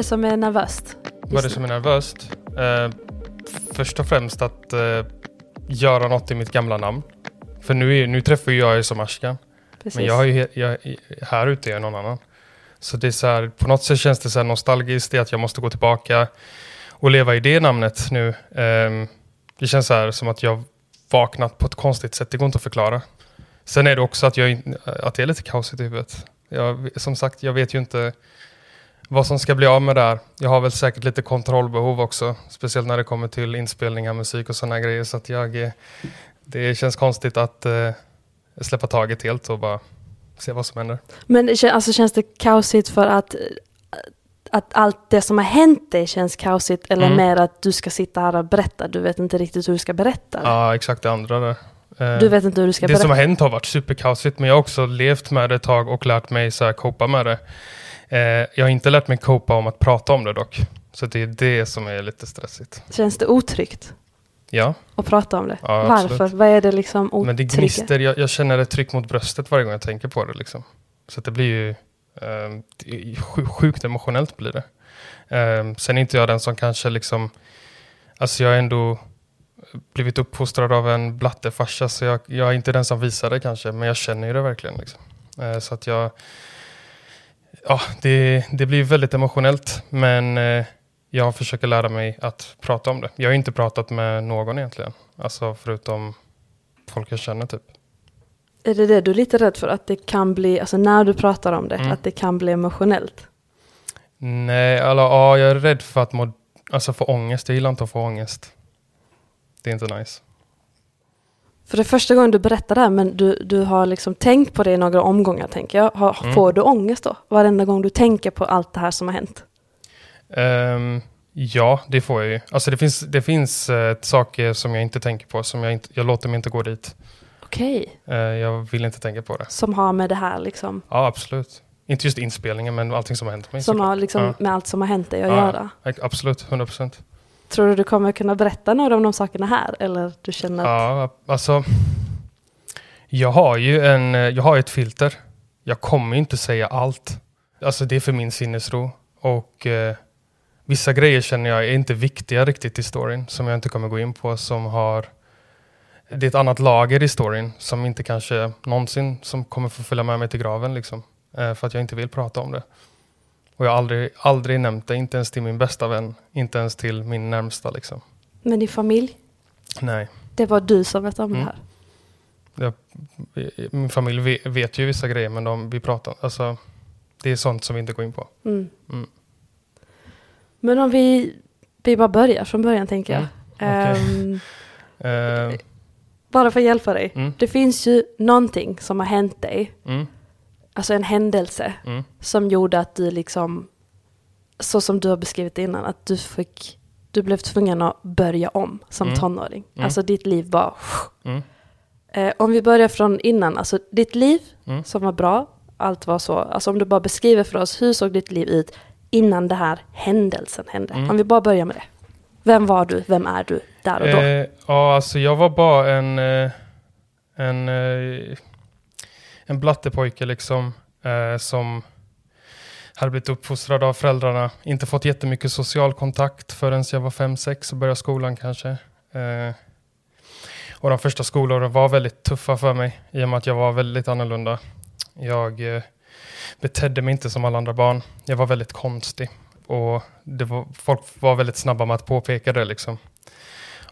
Det som är nervöst? Vad är det som är nervöst? Eh, först och främst att eh, göra något i mitt gamla namn. För nu, är, nu träffar jag ju som Ashkan. Precis. Men jag är ju jag, här ute är jag någon annan. Så det är så här, på något sätt känns det så här nostalgiskt i att jag måste gå tillbaka och leva i det namnet nu. Ehm, det känns så här som att jag vaknat på ett konstigt sätt. Det går inte att förklara. Sen är det också att, jag, att det är lite kaosigt i huvudet. Jag, som sagt, jag vet ju inte vad som ska bli av med där. Jag har väl säkert lite kontrollbehov också. Speciellt när det kommer till inspelningar, musik och sådana grejer. Så att jag, eh, det känns konstigt att eh, släppa taget helt och bara se vad som händer. Men det alltså, känns det kaosigt för att, att allt det som har hänt dig känns kaosigt eller Mm. mer att du ska sitta här och berätta? Du vet inte riktigt hur du ska berätta. Ja, exakt det andra där. Eh, Du vet inte hur du ska det berätta. som har hänt har varit superkaosigt, men jag har också levt med det ett tag och lärt mig så här copa med det. Eh, jag har inte lärt mig copa om att prata om det dock. Så det är det som är lite stressigt. Känns det otryggt Ja, att prata om det? Ja, Varför? Vad är det liksom otrygga? men det gnister. Jag, jag känner ett tryck mot bröstet varje gång jag tänker på det. Liksom. Så det blir ju eh, är sjukt emotionellt blir det. Eh, sen är inte jag den som kanske liksom, alltså jag har ändå blivit uppfostrad av en blattefarsa så jag, jag är inte den som visar det kanske, men jag känner ju det verkligen. Liksom. Eh, så att jag, ja, det, det blir väldigt emotionellt, men eh, jag försöker lära mig att prata om det. Jag har inte pratat med någon egentligen, alltså förutom folk jag känner typ. Är det det du är lite rädd för? Att det kan bli, alltså när du pratar om det, Mm. att det kan bli emotionellt? Nej, eller, ja, jag är rädd för att må, alltså få ångest. Jag gillar inte att få ångest. Det är inte nice. För det är första gången du berättar det här, men du, du har liksom tänkt på det i några omgångar, tänker jag. Har, Mm. Får du ångest då? Varenda gång du tänker på allt det här som har hänt? Ehm, ja, det får jag ju. Alltså det finns, det finns eh, saker som jag inte tänker på. Som jag, inte, jag låter mig inte gå dit. Okej. Eh, jag vill inte tänka på det. Som har med det här liksom, Ja, absolut. Inte just inspelningen, men allting som har hänt mig. som har liksom Ja. med allt som har hänt dig att Ja. göra. Absolut, 100 procent. Tror du du kommer kunna berätta några av de sakerna här? Eller du känner att, Ja, alltså. Jag har ju en, jag har ett filter. Jag kommer ju inte säga allt. Alltså det är för min sinnesro. Och eh, vissa grejer känner jag är inte viktiga riktigt i storyn. Som jag inte kommer gå in på. Som har, det är ett annat lager i storyn. Som inte kanske någonsin som kommer få följa med mig till graven. Liksom. Eh, för att jag inte vill prata om det. Och jag har aldrig, aldrig nämnt det. Inte ens till min bästa vän. Inte ens till min närmsta liksom. men din familj, Nej. det var du som vet om Mm. det här. Jag, min familj vet, vet ju vissa grejer, men de, vi pratar, alltså, det är sånt som vi inte går in på. Mm. Mm. Men om vi, vi bara börjar från början tänker jag. Mm, okej. Ehm, Eh, bara för att hjälpa dig. mm, Det finns ju någonting som har hänt dig, mm, alltså en händelse mm, som gjorde att du liksom, så som du har beskrivit innan, att du fick, du blev tvungen att börja om som Mm. tonåring. Mm. Alltså ditt liv bara, mm, eh, om vi börjar från innan, alltså ditt liv Mm. som var bra, allt var så, alltså om du bara beskriver för oss, hur såg ditt liv ut innan det här händelsen hände? Mm. Om vi bara börjar med det. Vem var du? Vem är du där och då? Eh, ja, alltså jag var bara en, eh, en, eh, en blattepojke liksom. Eh, som hade blivit uppfostrad av föräldrarna. Inte fått jättemycket social kontakt förrän jag var fem sex och började skolan kanske. Eh, och de första skolåren var väldigt tuffa för mig i och med att jag var väldigt annorlunda. Jag eh, betedde mig inte som alla andra barn. Jag var väldigt konstig. Och det var, folk var väldigt snabba med att påpeka det liksom.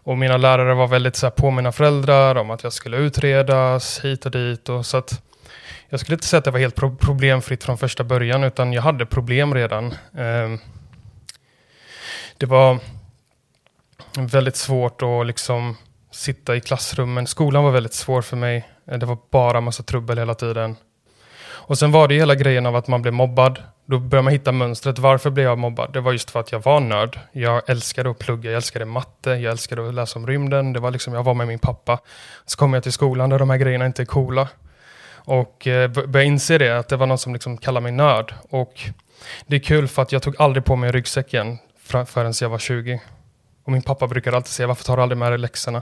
Och mina lärare var väldigt så här, på mina föräldrar om att jag skulle utredas hit och dit. Och så att jag skulle inte säga att det var helt pro- problemfritt från första början, utan jag hade problem redan. Ehm, det var väldigt svårt att liksom sitta i klassrummen. Skolan var väldigt svår för mig. Det var bara massa trubbel hela tiden. Och sen var det hela grejen av att man blev mobbad. Då började man hitta mönstret. Varför blev jag mobbad? Det var just för att jag var nörd. Jag älskade att plugga, jag älskade matte, jag älskade att läsa om rymden. Det var liksom, jag var med min pappa. Så kom jag till skolan där de här grejerna inte är coola. Och eh, började inse det, att det var någon som liksom kallade mig nörd. Och det är kul för att jag tog aldrig på mig ryggsäcken förrän jag var 20. Och min pappa brukar alltid säga, varför tar du aldrig med dig läxorna?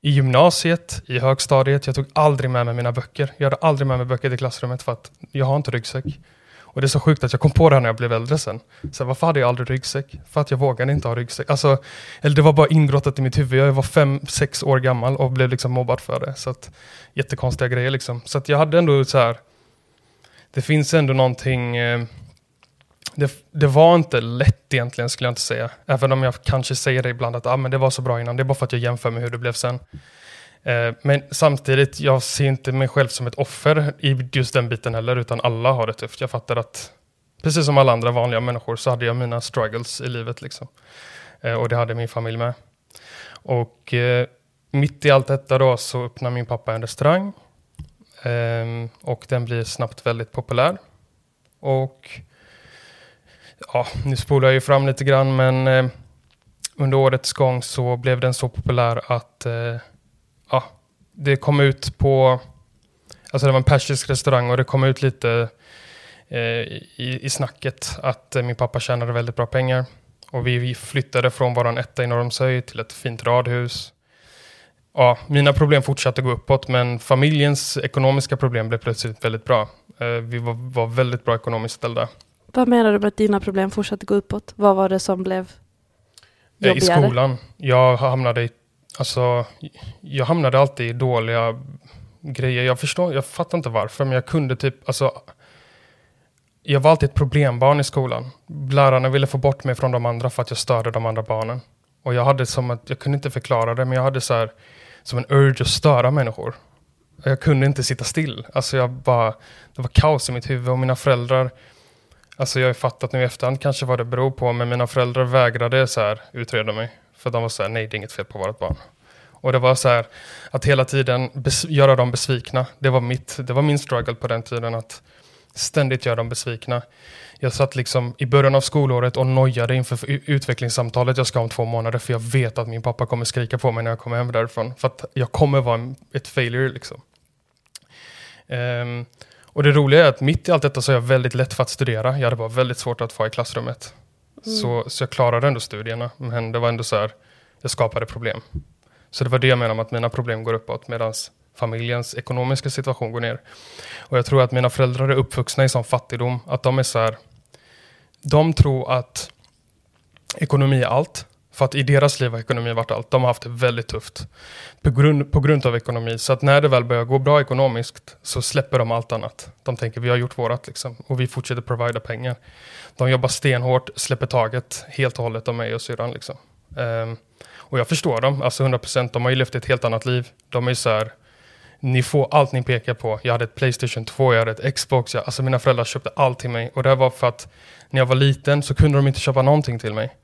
I gymnasiet, i högstadiet, jag tog aldrig med mig mina böcker. Jag hade aldrig med mig böcker till klassrummet för att jag har inte ryggsäck. Och det är så sjukt att jag kom på det här när jag blev äldre sen. Så varför hade jag aldrig ryggsäck? För att jag vågade inte ha ryggsäck. Alltså, eller det var bara ingrottat i mitt huvud. Jag var fem, sex år gammal och blev liksom mobbad för det. Så att, jättekonstiga grejer liksom. Så att jag hade ändå så här. Det finns ändå någonting. Eh, det, det, var inte lätt egentligen skulle jag inte säga. Även om jag kanske säger det ibland att ah, men det var så bra innan. Det är bara för att jag jämför med hur det blev sen. Eh, men samtidigt, jag ser inte mig själv som ett offer i just den biten heller, utan alla har det tufft. Jag fattar att precis som alla andra vanliga människor så hade jag mina struggles i livet. Liksom. Eh, och det hade min familj med. Och eh, mitt i allt detta då så öppnar min pappa en restaurang. Ehm, och den blir snabbt väldigt populär. Och ja, nu spolar jag ju fram lite grann, men under årets gång så blev den så populär att det kom ut på, alltså det var en persisk restaurang och det kom ut lite eh, i, i snacket att eh, min pappa tjänade väldigt bra pengar. Och vi, vi flyttade från våran etta i Norrumshöj till ett fint radhus. Ja, mina problem fortsatte gå uppåt, men familjens ekonomiska problem blev plötsligt väldigt bra. Eh, vi var, var väldigt bra ekonomiskt ställda. Vad menar du med att dina problem fortsatte gå uppåt? Vad var det som blev jobbigare? I skolan. Jag hamnade i Alltså, jag hamnade alltid i dåliga grejer. Jag förstår, jag fattar inte varför, men jag kunde typ, alltså. Jag var alltid ett problembarn i skolan. Lärarna ville få bort mig från de andra för att jag störde de andra barnen. Och jag hade som att, jag kunde inte förklara det, men jag hade så här, som en urge att störa människor. Jag kunde inte sitta still. Alltså jag bara, det var kaos i mitt huvud och mina föräldrar, alltså jag har fattat nu i efterhand kanske vad det beror på, men mina föräldrar vägrade så här utreda mig. För de var så här, nej det är inget fel på vårt barn. Och det var så här, att hela tiden göra dem besvikna. Det var, mitt, det var min struggle på den tiden, att ständigt göra dem besvikna. Jag satt liksom i början av skolåret och nojade inför utvecklingssamtalet jag ska om två månader, för jag vet att min pappa kommer skrika på mig när jag kommer hem därifrån. För att jag kommer vara ett failure liksom. Um, och det roliga är att mitt i allt detta så är jag väldigt lätt för att studera. Jag hade bara väldigt svårt att få i klassrummet. Mm. Så, så jag klarade ändå studierna, men det var ändå så här, jag skapade problem. Så det var det jag menade med att mina problem går uppåt, medan familjens ekonomiska situation går ner. Och jag tror att mina föräldrar är uppvuxna i sån fattigdom, att de är så här, de tror att ekonomi är allt. För att i deras liv har ekonomi varit allt. De har haft det väldigt tufft. På grund, på grund av ekonomi. Så att när det väl börjar gå bra ekonomiskt så släpper de allt annat. De tänker vi har gjort vårat liksom. Och vi fortsätter provida pengar. De jobbar stenhårt, släpper taget helt och hållet om mig och syrran liksom. Um, och jag förstår dem, alltså 100%. De har ju levt ett helt annat liv. De är ju så här, ni får allt ni pekar på. Jag hade ett Playstation 2, jag hade ett Xbox. Jag, alltså mina föräldrar köpte allt till mig. Och det var för att när jag var liten så kunde de inte köpa någonting till mig.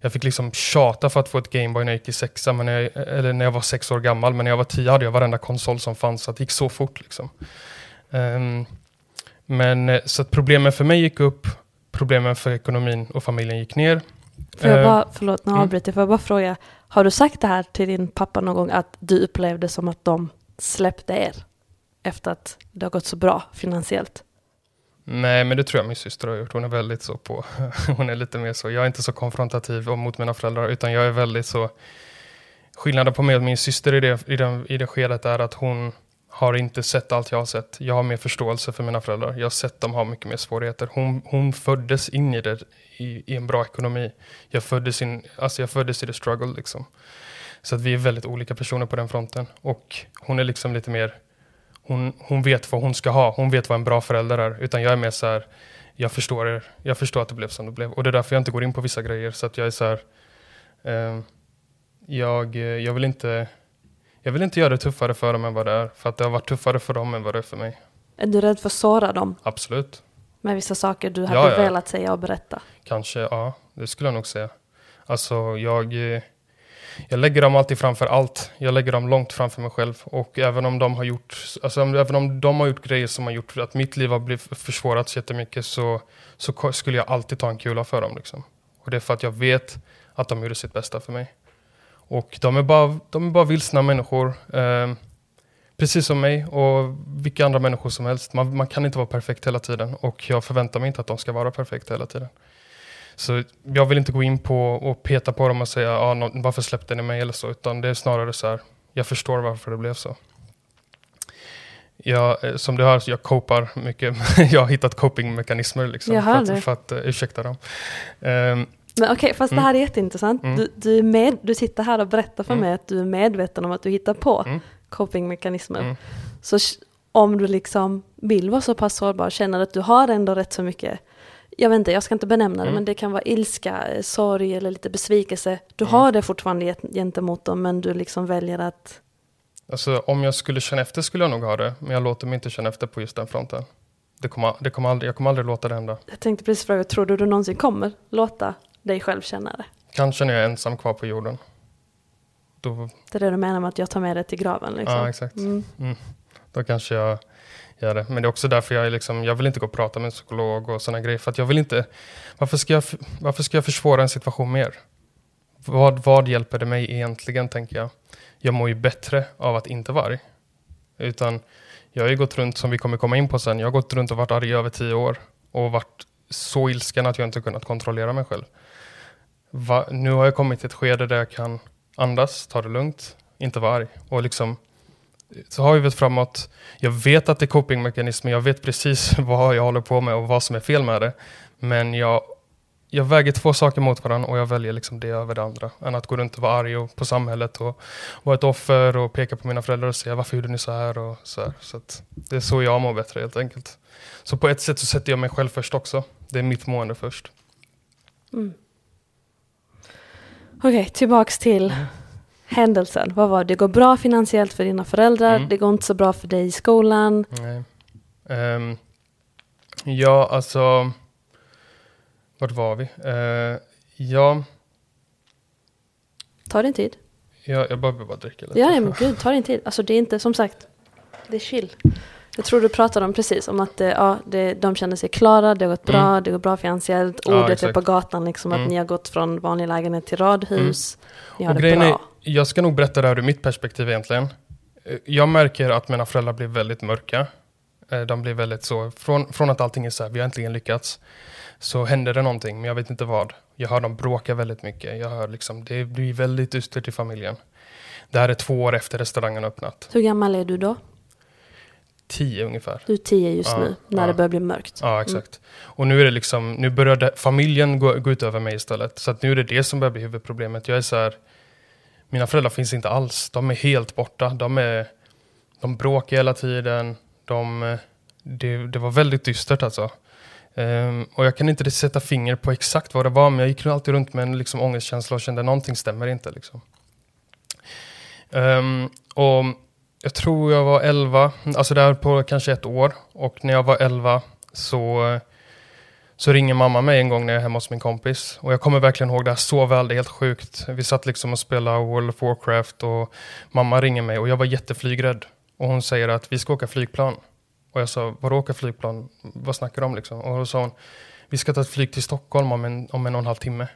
Jag fick liksom tjata för att få ett Gameboy när jag gick i sexan, men när jag, eller när jag var sex år gammal. Men när jag var tio hade jag varenda konsol som fanns, så det gick så fort liksom. Um, men eh, så att problemen för mig gick upp, problemen för ekonomin och familjen gick ner. Får jag bara, förlåt nu mm. avbryter jag, får jag bara fråga, har du sagt det här till din pappa någon gång, att du upplevde som att de släppte er efter att det har gått så bra finansiellt? Nej, men det tror jag min syster har gjort. Hon är väldigt så på, hon är lite mer så, jag är inte så konfrontativ mot mina föräldrar, utan jag är väldigt så, skillnaden på mig och min syster i det, i, den, i det skedet är att hon har inte sett allt jag har sett. Jag har mer förståelse för mina föräldrar. Jag har sett dem ha mycket mer svårigheter. Hon, hon föddes in i det, i, i en bra ekonomi. Jag föddes, in, alltså jag föddes i the struggle liksom. Så att vi är väldigt olika personer på den fronten. Och hon är liksom lite mer, hon, hon vet vad hon ska ha. Hon vet vad en bra förälder är. Utan jag är mer så här, jag förstår er. Jag förstår att det blev som det blev. Och det är därför jag inte går in på vissa grejer. Så att jag är så här, eh, jag, jag vill inte jag vill inte göra det tuffare för dem än vad det är. För att det har varit tuffare för dem än vad det är för mig. Är du rädd för att såra dem? Absolut. Med vissa saker du hade ja, ja. velat säga och berätta? Kanske, ja. Det skulle jag nog säga. Alltså jag, eh, jag lägger dem alltid framför allt. Jag lägger dem långt framför mig själv. Och även om de har gjort, alltså, även om de har gjort grejer som har gjort att mitt liv har blivit försvårat jättemycket så, så skulle jag alltid ta en kula för dem. Liksom. Och det är för att jag vet att de gjorde sitt bästa för mig. Och de är bara, de är bara vilsna människor. Eh, precis som mig och vilka andra människor som helst. Man, man, kan inte vara perfekt hela tiden och jag förväntar mig inte att de ska vara perfekta hela tiden. Så jag vill inte gå in på och peta på dem och säga ah, varför släppte ni mig eller så, utan det är snarare så här, jag förstår varför det blev så. Jag, eh, som du hör, jag copar mycket. jag har hittat copingmekanismer liksom, för, att, för att uh, ursäkta dem. Um, men okej, okay, fast mm. det här är jätteintressant. Mm. Du, du, är med, du sitter här och berättar för mm. mig att du är medveten om att du hittar på mm. copingmekanismer. Mm. Så om du liksom vill vara så pass sårbar, och känner att du har ändå rätt så mycket, jag vet inte, jag ska inte benämna det, mm. men det kan vara ilska, sorg eller lite besvikelse. Du mm. har det fortfarande gentemot dem, men du liksom väljer att... Alltså om jag skulle känna efter skulle jag nog ha det, men jag låter mig inte känna efter på just den fronten. Det kommer, det kommer aldrig, jag kommer aldrig låta det hända. Jag tänkte precis fråga, tror du du någonsin kommer låta dig själv känna det? Kanske när jag är ensam kvar på jorden. Då... Det är det du menar med att jag tar med det till graven? Liksom. Ja, exakt. Mm. Mm. Då kanske jag göra det. Men det är också därför jag, liksom, jag vill inte gå och prata med en psykolog och sådana grejer. För att jag vill inte, varför ska jag, varför ska jag försvåra en situation mer? Vad, vad hjälper det mig egentligen, tänker jag. Jag mår ju bättre av att inte vara arg. Utan jag har ju gått runt, som vi kommer komma in på sen, jag har gått runt och varit arg i över tio år. Och varit så ilsken att jag inte kunnat kontrollera mig själv. Va, nu har jag kommit till ett skede där jag kan andas, ta det lugnt, inte vara arg. Och liksom, så har vi väl framåt. Jag vet att det är copingmekanismer, jag vet precis vad jag håller på med och vad som är fel med det. Men jag, jag väger två saker mot varandra och jag väljer liksom det över det andra. Än att gå runt och vara arg och, på samhället och vara ett offer och peka på mina föräldrar och säga varför gjorde ni så här och så här. Så det är så jag mår bättre helt enkelt. Så på ett sätt så sätter jag mig själv först också. Det är mitt mående först. Mm. Okej, okay, tillbaks till mm. Händelsen. Vad var det? Det går bra finansiellt för dina föräldrar, mm. det går inte så bra för dig i skolan. Nej. Um, ja, alltså... Vart var vi? Uh, ja... Ta din tid. Ja, jag behöver bara dricka lite. Ja, men gud, ta din tid. Alltså det är inte, som sagt, det är chill. Jag tror du pratade om precis om att eh, ja, det, de känner sig klara, det har gått bra, mm. det går bra finansiellt. Ordet ja, är på gatan, liksom, mm. att ni har gått från vanlig lägenhet till radhus. Mm. Ni har och det bra. Är, jag ska nog berätta det här ur mitt perspektiv egentligen. Eh, jag märker att mina föräldrar blir väldigt mörka. Eh, de blir väldigt så, från, från att allting är så här, vi har äntligen lyckats, så händer det någonting, men jag vet inte vad. Jag hör dem bråka väldigt mycket. Jag hör liksom, det blir väldigt dystert i familjen. Det här är två år efter restaurangen öppnat. Hur gammal är du då? Tio ungefär. Du är tio just ja, nu, när ja. det börjar bli mörkt. Ja, exakt. Mm. Och nu är det liksom, nu börjar familjen gå, gå ut över mig istället. Så att nu är det det som börjar bli huvudproblemet. Jag är så här, mina föräldrar finns inte alls. De är helt borta. De, är, de bråkar hela tiden. De, det, det var väldigt dystert alltså. Um, och jag kan inte sätta finger på exakt vad det var, men jag gick alltid runt med en liksom, ångestkänsla och kände någonting stämmer inte. Liksom. Um, och jag tror jag var 11, alltså där på kanske ett år. Och när jag var 11 så, så ringer mamma mig en gång när jag är hemma hos min kompis. Och jag kommer verkligen ihåg det här så väl, det är helt sjukt. Vi satt liksom och spelade World of Warcraft och mamma ringer mig och jag var jätteflygrädd. Och hon säger att vi ska åka flygplan. Och jag sa, vadå åka flygplan? Vad snackar du om liksom? Och då sa hon, vi ska ta ett flyg till Stockholm om en, om en och en halv timme.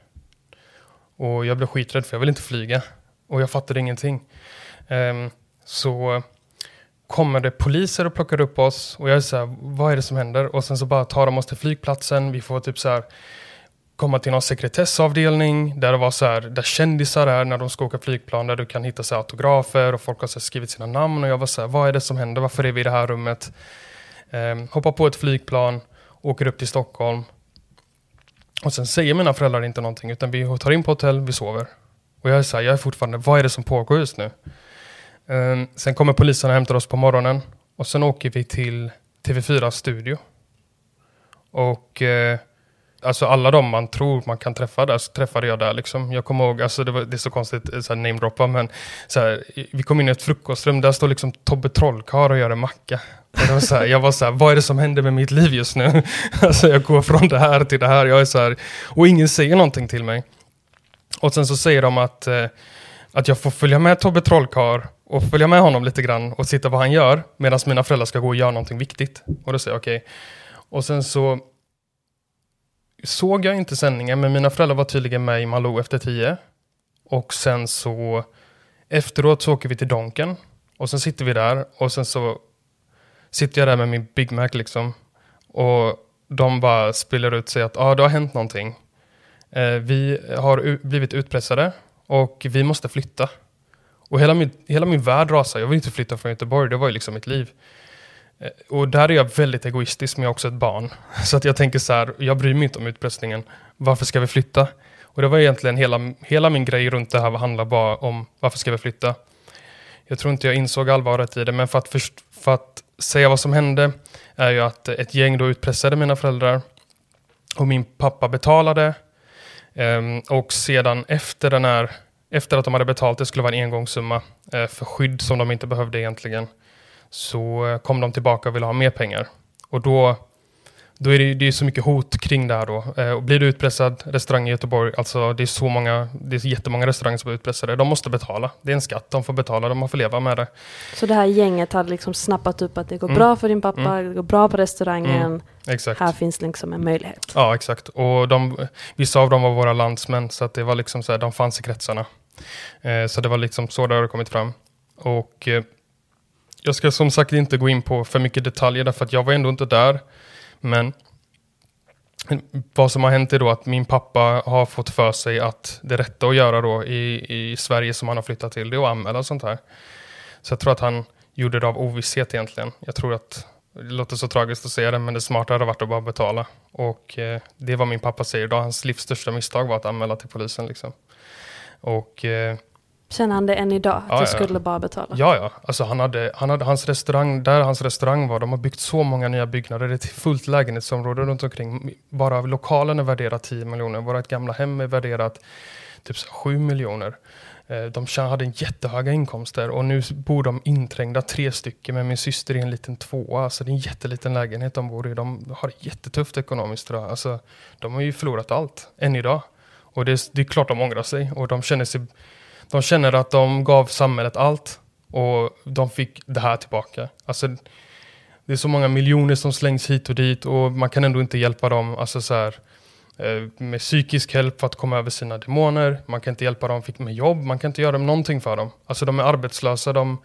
Och jag blev skiträdd för jag vill inte flyga. Och jag fattade ingenting. Um, så kommer det poliser och plockar upp oss och jag är så här, vad är det som händer? Och sen så bara tar de oss till flygplatsen, vi får typ så här komma till någon sekretessavdelning där det var så här, där kändisar är när de ska åka flygplan, där du kan hitta så här autografer och folk har så skrivit sina namn och jag var så här, vad är det som händer? Varför är vi i det här rummet? Um, hoppar på ett flygplan, åker upp till Stockholm och sen säger mina föräldrar inte någonting utan vi tar in på hotell, vi sover. Och jag är så här, jag är fortfarande, vad är det som pågår just nu? Ehm, sen kommer polisen och hämtar oss på morgonen och sen åker vi till TV4 studio. Och eh, alltså alla de man tror man kan träffa där, så träffade jag där liksom. Jag kommer ihåg, alltså det, var, det är så konstigt, eh, att namedroppa, men så här, vi kom in i ett frukostrum, där står liksom Tobbe Trollkarl och gör en macka. Och det var så här, jag var så här, vad är det som händer med mitt liv just nu? alltså jag går från det här till det här, jag är så här, och ingen säger någonting till mig. Och sen så säger de att, eh, att jag får följa med Tobbe Trollkarl och följa med honom lite grann och titta vad han gör medan mina föräldrar ska gå och göra någonting viktigt. Och då säger jag okej. Okay. Och sen så såg jag inte sändningen, men mina föräldrar var tydligen med i Malou efter tio. Och sen så efteråt så åker vi till Donken och sen sitter vi där och sen så sitter jag där med min Big Mac liksom. Och de bara spiller ut sig att ah, det har hänt någonting. Eh, vi har blivit utpressade och vi måste flytta. Och hela min, hela min värld rasade. Jag vill inte flytta från Göteborg, det var ju liksom mitt liv. Eh, och där är jag väldigt egoistisk, men jag är också ett barn. Så att jag tänker så här, jag bryr mig inte om utpressningen. Varför ska vi flytta? Och det var egentligen hela, hela min grej runt det här handlar bara om varför ska vi flytta? Jag tror inte jag insåg allvaret i det, men för att, först, för att säga vad som hände är ju att ett gäng då utpressade mina föräldrar och min pappa betalade. Um, och sedan efter den här, efter att de hade betalt, det skulle vara en engångssumma uh, för skydd som de inte behövde egentligen, så uh, kom de tillbaka och ville ha mer pengar. Och då då är det, det är så mycket hot kring det här då. Eh, och blir du utpressad, restaurang i Göteborg, alltså det är så många, det är jättemånga restauranger som är utpressade. De måste betala. Det är en skatt, de får betala, de får leva med det. Så det här gänget hade liksom snappat upp att det går mm. bra för din pappa, mm. det går bra på restaurangen. Mm. Exakt. Här finns liksom en möjlighet. Ja, exakt. Och de, vissa av dem var våra landsmän, så att det var liksom så här, de fanns i kretsarna. Eh, så det var liksom så det har kommit fram. Och eh, jag ska som sagt inte gå in på för mycket detaljer, därför att jag var ändå inte där. Men vad som har hänt är då att min pappa har fått för sig att det rätta att göra då i, i Sverige som han har flyttat till, det är att anmäla sånt här. Så jag tror att han gjorde det av ovisshet egentligen. Jag tror att, det låter så tragiskt att säga det, men det smarta hade varit att bara betala. Och eh, det är vad min pappa säger idag, hans livs största misstag var att anmäla till polisen. Liksom. Och eh, Känner han det än idag? Att ja, du skulle bara betala? Ja, ja. Alltså han hade, han hade hans restaurang, där hans restaurang var, de har byggt så många nya byggnader. Det är ett fullt lägenhetsområde runt omkring. Bara lokalen är värderat 10 miljoner. Vårt gamla hem är värderat typ 7 miljoner. Eh, de hade en jättehöga inkomster och nu bor de inträngda tre stycken med min syster i en liten tvåa. Alltså det är en jätteliten lägenhet de bor i. De har det jättetufft ekonomiskt jag. Alltså, de har ju förlorat allt, än idag. Och det är, det är klart de ångrar sig och de känner sig de känner att de gav samhället allt och de fick det här tillbaka. Alltså, det är så många miljoner som slängs hit och dit och man kan ändå inte hjälpa dem alltså så här, eh, med psykisk hjälp för att komma över sina demoner. Man kan inte hjälpa dem med jobb, man kan inte göra någonting för dem. Alltså de är arbetslösa, de,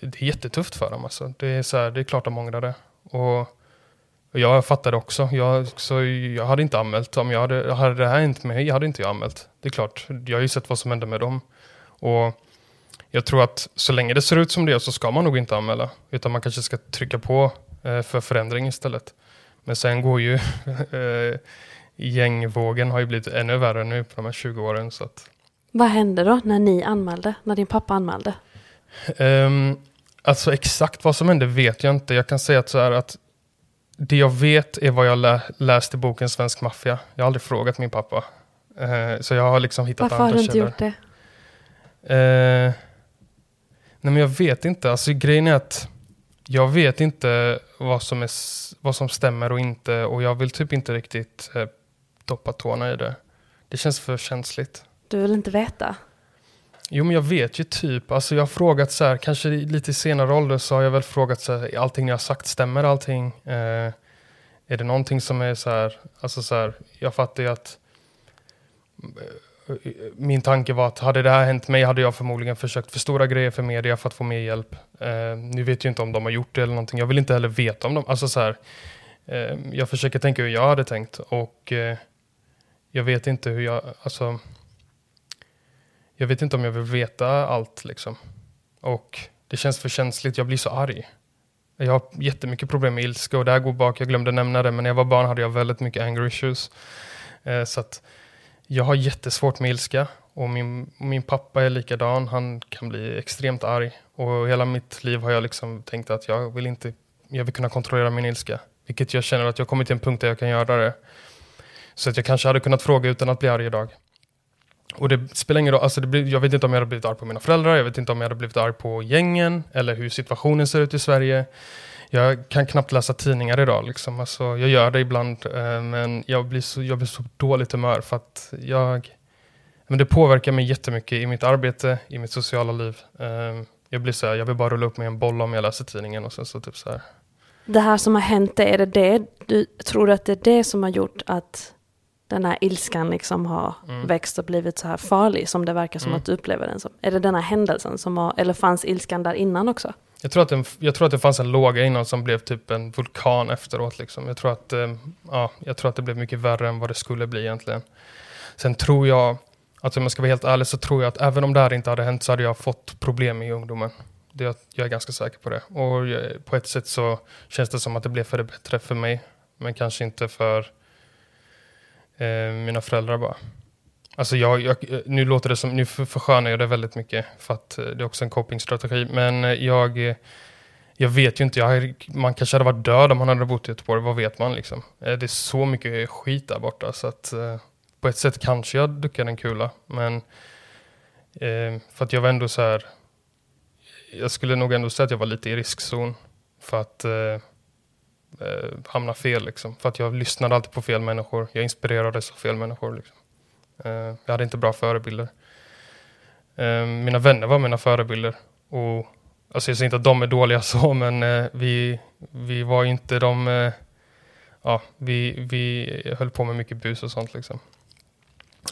det är jättetufft för dem. Alltså. Det, är så här, det är klart de ångrar det. Och jag fattade också. Jag, så jag hade inte anmält. Om jag hade, hade det här hänt mig hade inte jag anmält. Det är klart, jag har ju sett vad som hände med dem. Och jag tror att så länge det ser ut som det så ska man nog inte anmäla. Utan man kanske ska trycka på eh, för förändring istället. Men sen går ju eh, gängvågen har ju blivit ännu värre nu på de här 20 åren. Så att... Vad hände då när ni anmälde? När din pappa anmälde? Um, alltså exakt vad som hände vet jag inte. Jag kan säga att, så här, att det jag vet är vad jag lä läst i boken Svensk maffia. Jag har aldrig frågat min pappa. Uh, så jag har liksom hittat Varför andra källor. Varför har du inte gjort det? Uh, nej men jag vet inte. Alltså grejen är att jag vet inte vad som, är, vad som stämmer och inte. Och jag vill typ inte riktigt uh, doppa tårna i det. Det känns för känsligt. Du vill inte veta? Jo, men jag vet ju typ. Alltså jag har frågat så här, kanske lite i senare ålder så har jag väl frågat så här, allting jag har sagt, stämmer allting? Eh, är det någonting som är så här, alltså så här, jag fattar ju att eh, min tanke var att hade det här hänt mig hade jag förmodligen försökt förstora grejer för media för att få mer hjälp. Eh, nu vet jag inte om de har gjort det eller någonting. Jag vill inte heller veta om dem. Alltså så här, eh, jag försöker tänka hur jag hade tänkt och eh, jag vet inte hur jag, alltså jag vet inte om jag vill veta allt liksom. Och det känns för känsligt, jag blir så arg. Jag har jättemycket problem med ilska och här går bak, jag glömde nämna det, men när jag var barn hade jag väldigt mycket anger issues. Eh, så att jag har jättesvårt med ilska och min, min pappa är likadan, han kan bli extremt arg. Och hela mitt liv har jag liksom tänkt att jag vill inte, jag vill kunna kontrollera min ilska. Vilket jag känner att jag kommit till en punkt där jag kan göra det. Så att jag kanske hade kunnat fråga utan att bli arg idag. Och det spelar ingen roll, alltså det blir, jag vet inte om jag hade blivit arg på mina föräldrar, jag vet inte om jag hade blivit arg på gängen, eller hur situationen ser ut i Sverige. Jag kan knappt läsa tidningar idag, liksom. alltså, jag gör det ibland, eh, men jag blir, så, jag blir så dåligt humör för att jag men det påverkar mig jättemycket i mitt arbete, i mitt sociala liv. Eh, jag blir så här, jag vill bara rulla upp mig en boll om jag läser tidningen och sen så typ så här. Det här som har hänt, är det det du tror att det är det som har gjort att den här ilskan liksom har mm. växt och blivit så här farlig som det verkar som mm. att du upplever den som? Är det den här händelsen som har, eller fanns ilskan där innan också? Jag tror, att den, jag tror att det fanns en låga innan som blev typ en vulkan efteråt. Liksom. Jag, tror att, eh, ja, jag tror att det blev mycket värre än vad det skulle bli egentligen. Sen tror jag, alltså om jag ska vara helt ärlig, så tror jag att även om det här inte hade hänt så hade jag fått problem i ungdomen. Det, jag är ganska säker på det. Och jag, på ett sätt så känns det som att det blev för det bättre för mig. Men kanske inte för eh, mina föräldrar bara. Alltså jag, jag, nu låter det som, nu förskönar jag det väldigt mycket för att eh, det är också en copingstrategi. Men eh, jag, eh, jag vet ju inte, jag, man kanske hade varit död om man hade bott i Göteborg, vad vet man liksom? Det är så mycket skit där borta så att på ett sätt kanske jag duckade en kula. Men för att jag var ändå så här, jag skulle nog ändå säga att jag var lite i riskzon för att eh, Eh, hamna fel liksom. För att jag lyssnade alltid på fel människor, jag inspirerades av fel människor liksom. Eh, jag hade inte bra förebilder. Eh, mina vänner var mina förebilder. Och, alltså jag säger inte att de är dåliga så, men eh, vi, vi var inte de... Eh, ja, vi, vi höll på med mycket bus och sånt liksom.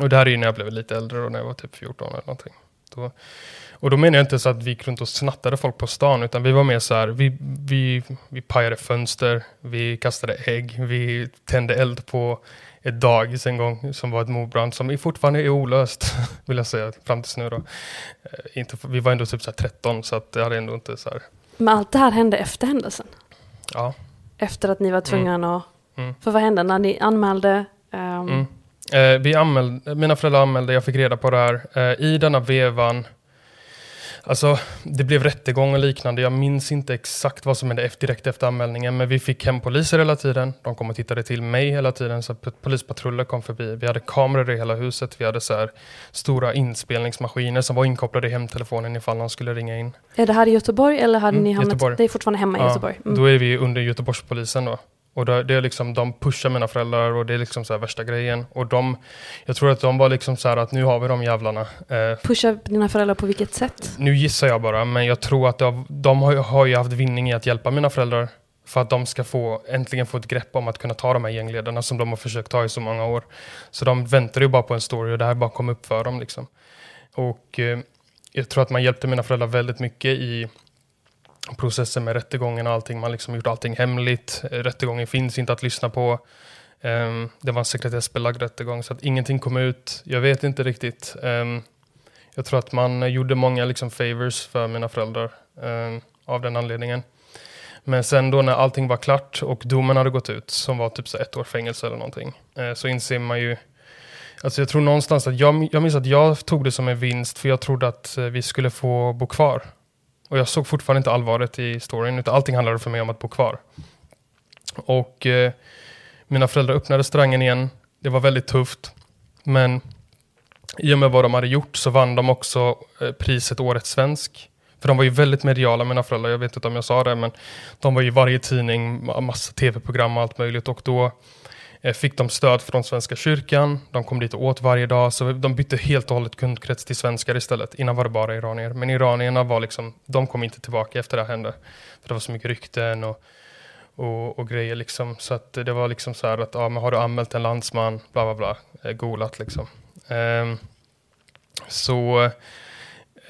Och det här är ju när jag blev lite äldre, då, när jag var typ 14 eller någonting. Då, och då menar jag inte så att vi gick runt och snattade folk på stan, utan vi var mer så här, vi, vi, vi pajade fönster, vi kastade ägg, vi tände eld på ett dagis en gång som var ett mordbrand som fortfarande är olöst, vill jag säga, fram tills nu då. Eh, inte, vi var ändå typ så 13 så att det hade ändå inte så här. Men allt det här hände efter händelsen? Ja. Efter att ni var tvungna mm. att... Mm. För vad hände när ni anmälde? Um... Mm. Eh, vi anmälde, mina föräldrar anmälde, jag fick reda på det här. Eh, I denna vevan Alltså, det blev rättegång och liknande. Jag minns inte exakt vad som hände direkt efter anmälningen, men vi fick hem poliser hela tiden. De kom och tittade till mig hela tiden, så polispatruller kom förbi. Vi hade kameror i hela huset. Vi hade så här stora inspelningsmaskiner som var inkopplade i hemtelefonen ifall någon skulle ringa in. Är det här i Göteborg eller hade mm, ni hamnat? Göteborg. Det är fortfarande hemma i ja, Göteborg? Mm. Då är vi under Göteborgspolisen då. Och det, det, är liksom, de pushar mina föräldrar och det är liksom så värsta grejen. Och de, jag tror att de var liksom så här att nu har vi de jävlarna. Eh, pushar dina föräldrar på vilket sätt? Nu gissar jag bara, men jag tror att de, de har, har ju haft vinning i att hjälpa mina föräldrar. För att de ska få, äntligen få ett grepp om att kunna ta de här gängledarna som de har försökt ta i så många år. Så de väntar ju bara på en story och det här bara kom upp för dem. Liksom. Och eh, jag tror att man hjälpte mina föräldrar väldigt mycket i processen med rättegången och allting. Man liksom gjort allting hemligt. Rättegången finns inte att lyssna på. Um, det var en sekretessbelagd rättegång så att ingenting kom ut. Jag vet inte riktigt. Um, jag tror att man gjorde många liksom favors för mina föräldrar um, av den anledningen. Men sen då när allting var klart och domen hade gått ut, som var typ så ett år fängelse eller någonting, uh, så inser man ju Alltså jag tror någonstans att jag, jag minns att jag tog det som en vinst för jag trodde att eh, vi skulle få bo kvar. Och jag såg fortfarande inte allvaret i storyn, utan allting handlade för mig om att bo kvar. Och eh, mina föräldrar öppnade restaurangen igen. Det var väldigt tufft. Men i och med vad de hade gjort så vann de också eh, priset Årets svensk. För de var ju väldigt mediala, mina föräldrar. Jag vet inte om jag sa det, men de var ju i varje tidning, massa tv-program och allt möjligt. Och då Eh, fick de stöd från Svenska kyrkan, de kom dit och åt varje dag, så de bytte helt och hållet kundkrets till svenskar istället. Innan var det bara iranier, men iranierna var liksom, de kom inte tillbaka efter det här hände. För det var så mycket rykten och, och, och grejer liksom. Så att det var liksom så här att, ja men har du anmält en landsman, bla bla bla, eh, golat liksom. Um, så,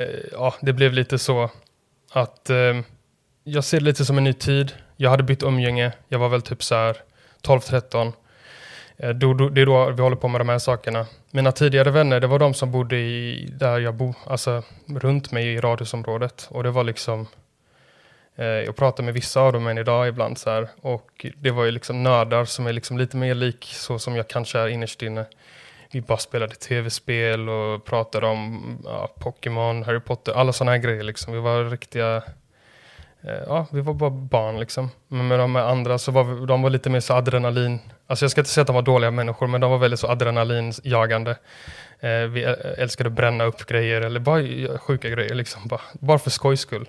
uh, ja det blev lite så att um, jag ser det lite som en ny tid. Jag hade bytt umgänge, jag var väl typ så här 12-13 Eh, då, då, det är då vi håller på med de här sakerna. Mina tidigare vänner, det var de som bodde i, där jag bor, alltså runt mig i radhusområdet. Och det var liksom, eh, jag pratar med vissa av dem än idag ibland så här. Och det var ju liksom nördar som är liksom lite mer lik så som jag kanske är innerst inne. Vi bara spelade tv-spel och pratade om ja, Pokémon, Harry Potter, alla sådana här grejer liksom. Vi var riktiga Eh, ja, vi var bara barn liksom. Men med de andra så var vi, de var lite mer så adrenalin. Alltså jag ska inte säga att de var dåliga människor, men de var väldigt så adrenalinjagande. Eh, vi älskade att bränna upp grejer eller bara sjuka grejer liksom. Bara, bara för skojs skull.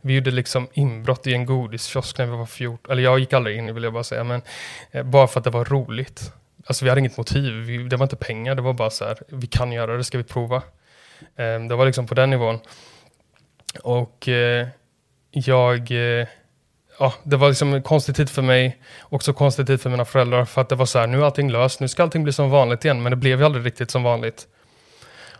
Vi gjorde liksom inbrott i en godiskiosk när vi var 14. Eller jag gick aldrig in vill jag bara säga, men eh, bara för att det var roligt. alltså vi hade inget motiv. Vi, det var inte pengar, det var bara så här, vi kan göra det, ska vi prova? Eh, det var liksom på den nivån. Och eh, jag, eh, ja, det var liksom en konstig tid för mig, också konstig tid för mina föräldrar, för att det var så här, nu är allting löst, nu ska allting bli som vanligt igen, men det blev ju aldrig riktigt som vanligt.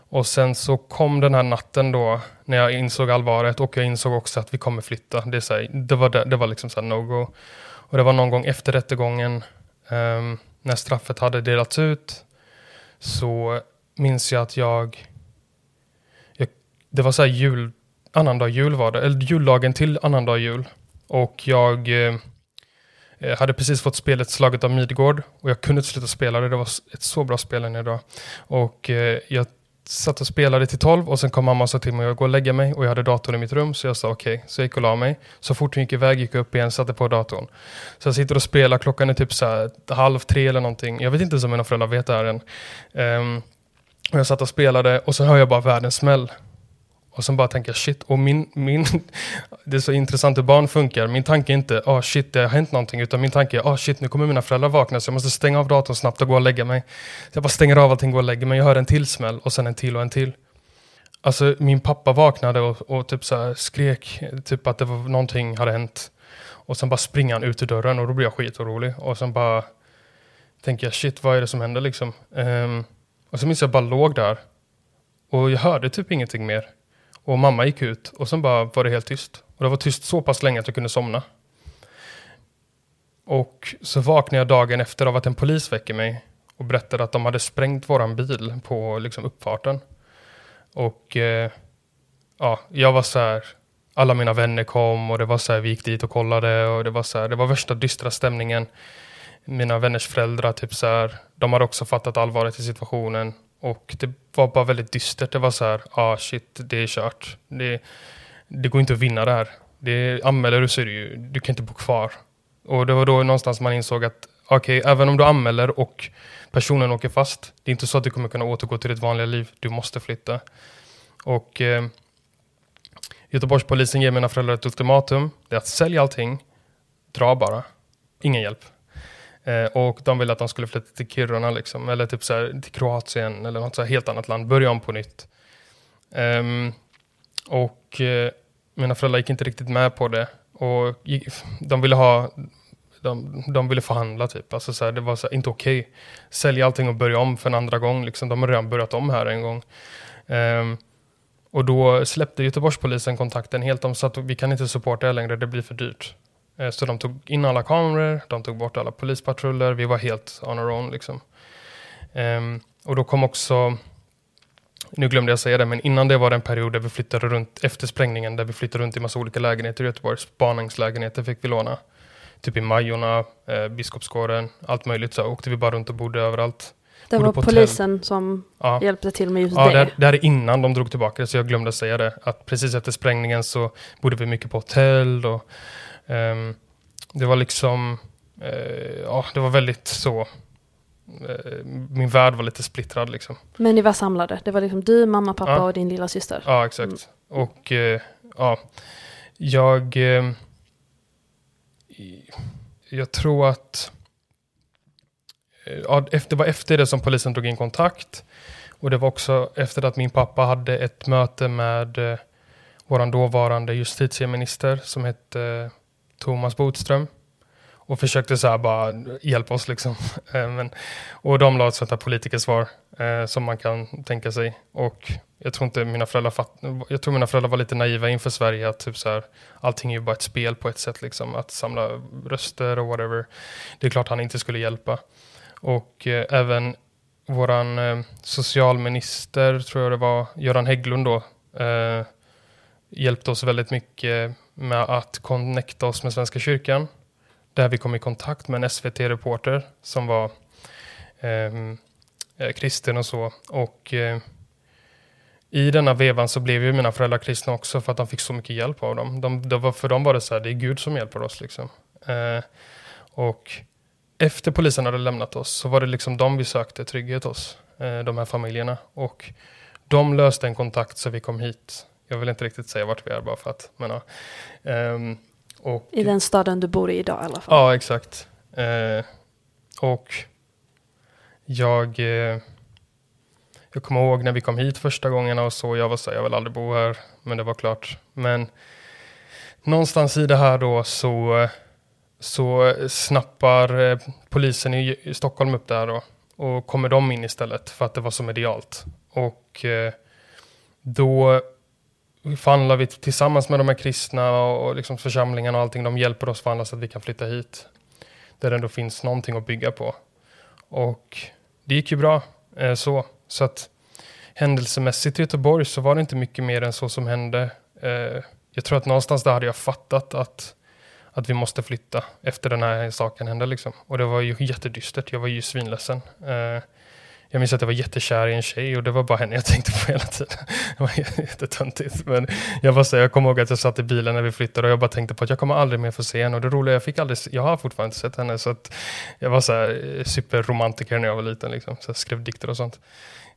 Och sen så kom den här natten då, när jag insåg allvaret och jag insåg också att vi kommer flytta. Det, så här, det var, det, det var liksom så no-go. Och det var någon gång efter rättegången, um, när straffet hade delats ut, så minns jag att jag, jag det var så här jul, annandag jul var det, eller juldagen till annandag jul. Och jag eh, hade precis fått spelet Slaget av Midgård och jag kunde inte sluta spela det. Det var ett så bra spel än idag. Och eh, jag satt och spelade till tolv och sen kom mamma och sa till mig att gå och lägga mig och jag hade datorn i mitt rum så jag sa okej. Okay. Så jag gick och la mig. Så fort hon gick iväg gick jag upp igen, satte på datorn. Så jag sitter och spelar, klockan är typ så här, halv tre eller någonting. Jag vet inte ens om mina föräldrar vet det här än. Um, och jag satt och spelade och så hör jag bara världens smäll. Och sen bara tänker jag shit, och min, min, det är så intressant hur barn funkar. Min tanke är inte, ah oh, shit det har hänt någonting, utan min tanke är, ah oh, shit nu kommer mina föräldrar vakna så jag måste stänga av datorn snabbt och gå och lägga mig. Så jag bara stänger av allting och går och lägger mig, jag hör en till smäll och sen en till och en till. Alltså min pappa vaknade och, och typ så skrek, typ att det var någonting hade hänt. Och sen bara springer han ut ur dörren och då blir jag skitorolig. Och sen bara tänker jag shit vad är det som händer liksom. Um, och så minns jag bara låg där. Och jag hörde typ ingenting mer. Och mamma gick ut och sen bara var det helt tyst. Och det var tyst så pass länge att jag kunde somna. Och så vaknade jag dagen efter av att en polis väcker mig och berättade att de hade sprängt våran bil på liksom uppfarten. Och eh, ja, jag var så här, alla mina vänner kom och det var så här, vi gick dit och kollade och det var så här, det var värsta dystra stämningen. Mina vänners föräldrar, typ så här, de hade också fattat allvaret i situationen och det var bara väldigt dystert. Det var så här, ah shit, det är kört. Det, det går inte att vinna det här. Det, anmäler du så är det ju, du kan inte bo kvar. Och det var då någonstans man insåg att okej, okay, även om du anmäler och personen åker fast, det är inte så att du kommer kunna återgå till ditt vanliga liv. Du måste flytta. Och eh, Göteborgspolisen ger mina föräldrar ett ultimatum. Det är att sälja allting, dra bara. Ingen hjälp. Eh, och de ville att de skulle flytta till Kiruna, liksom, eller typ så här, till Kroatien eller något så helt annat land. Börja om på nytt. Um, och eh, mina föräldrar gick inte riktigt med på det. Och gick, de ville ha de, de ville förhandla typ. Alltså så här, det var så här, inte okej. Okay. Sälja allting och börja om för en andra gång. Liksom. De har redan börjat om här en gång. Um, och då släppte Göteborgspolisen kontakten helt. De sa att vi kan inte supporta er längre, det blir för dyrt. Eh, så de tog in alla kameror, de tog bort alla polispatruller, vi var helt on our own liksom. Um, och då kom också, nu glömde jag säga det, men innan det var det en period där vi flyttade runt, efter sprängningen, där vi flyttade runt i massa olika lägenheter i Göteborg. Spaningslägenheter fick vi låna. Typ i Majorna, eh, Biskopsgården, allt möjligt. Så åkte vi bara runt och bodde överallt. Det var polisen som ja. hjälpte till med just ja, det. Det här är innan de drog tillbaka det, så jag glömde säga det. Att precis efter sprängningen så bodde vi mycket på hotell och det var liksom, uh, ja det var väldigt så, uh, min värld var lite splittrad liksom. Men ni var samlade? Det var liksom du, mamma, pappa ja. och din lilla syster? Ja, exakt. Mm. Och uh, ja, jag, jag tror att ja, det var efter det som polisen drog in kontakt. Och det var också efter att min pappa hade ett möte med eh, vår dåvarande justitieminister som hette Thomas Bodström och försökte så här bara hjälpa oss liksom. Eh, men, och de la ett sånt här politikersvar eh, som man kan tänka sig. Och jag tror inte mina föräldrar fatt, jag tror mina föräldrar var lite naiva inför Sverige att typ så här, allting är ju bara ett spel på ett sätt liksom. Att samla röster och whatever. Det är klart han inte skulle hjälpa. Och eh, även våran eh, socialminister, tror jag det var, Göran Hägglund då, eh, hjälpte oss väldigt mycket med att connecta oss med Svenska kyrkan. Där vi kom i kontakt med en SVT-reporter som var ehm, eh, kristen och så. Och eh, i denna vevan så blev ju mina föräldrar kristna också för att de fick så mycket hjälp av dem. De, de för dem var det så här, det är Gud som hjälper oss liksom. Eh, och efter polisen hade lämnat oss så var det liksom de vi sökte trygghet hos, eh, de här familjerna. Och de löste en kontakt så vi kom hit jag vill inte riktigt säga vart vi är bara för att. Men, um, och, I den staden du bor i idag i alla fall. Ja, exakt. Uh, och jag, eh, jag kommer ihåg när vi kom hit första gångerna och så, jag var så jag vill aldrig bo här, men det var klart. Men någonstans i det här då så, så snappar eh, polisen i, i Stockholm upp det här då och kommer de in istället för att det var så medialt. Och då förhandlar vi tillsammans med de här kristna och, och liksom församlingarna och allting. De hjälper oss förhandla så att vi kan flytta hit. Där det ändå finns någonting att bygga på. Och det gick ju bra eh, så. Så att händelsemässigt i Göteborg så var det inte mycket mer än så som hände. Eh, jag tror att någonstans där hade jag fattat att, att vi måste flytta efter den här saken hände. Liksom. Och det var ju jättedystert. Jag var ju svinledsen. Eh, jag minns att jag var jättekär i en tjej och det var bara henne jag tänkte på hela tiden. Det var jättetöntigt. Men jag, var så, jag kommer ihåg att jag satt i bilen när vi flyttade och jag bara tänkte på att jag kommer aldrig mer få se henne. Och det roliga, jag fick aldrig, jag har fortfarande inte sett henne. Så att jag var så här eh, superromantiker när jag var liten. Liksom. Så jag skrev dikter och sånt.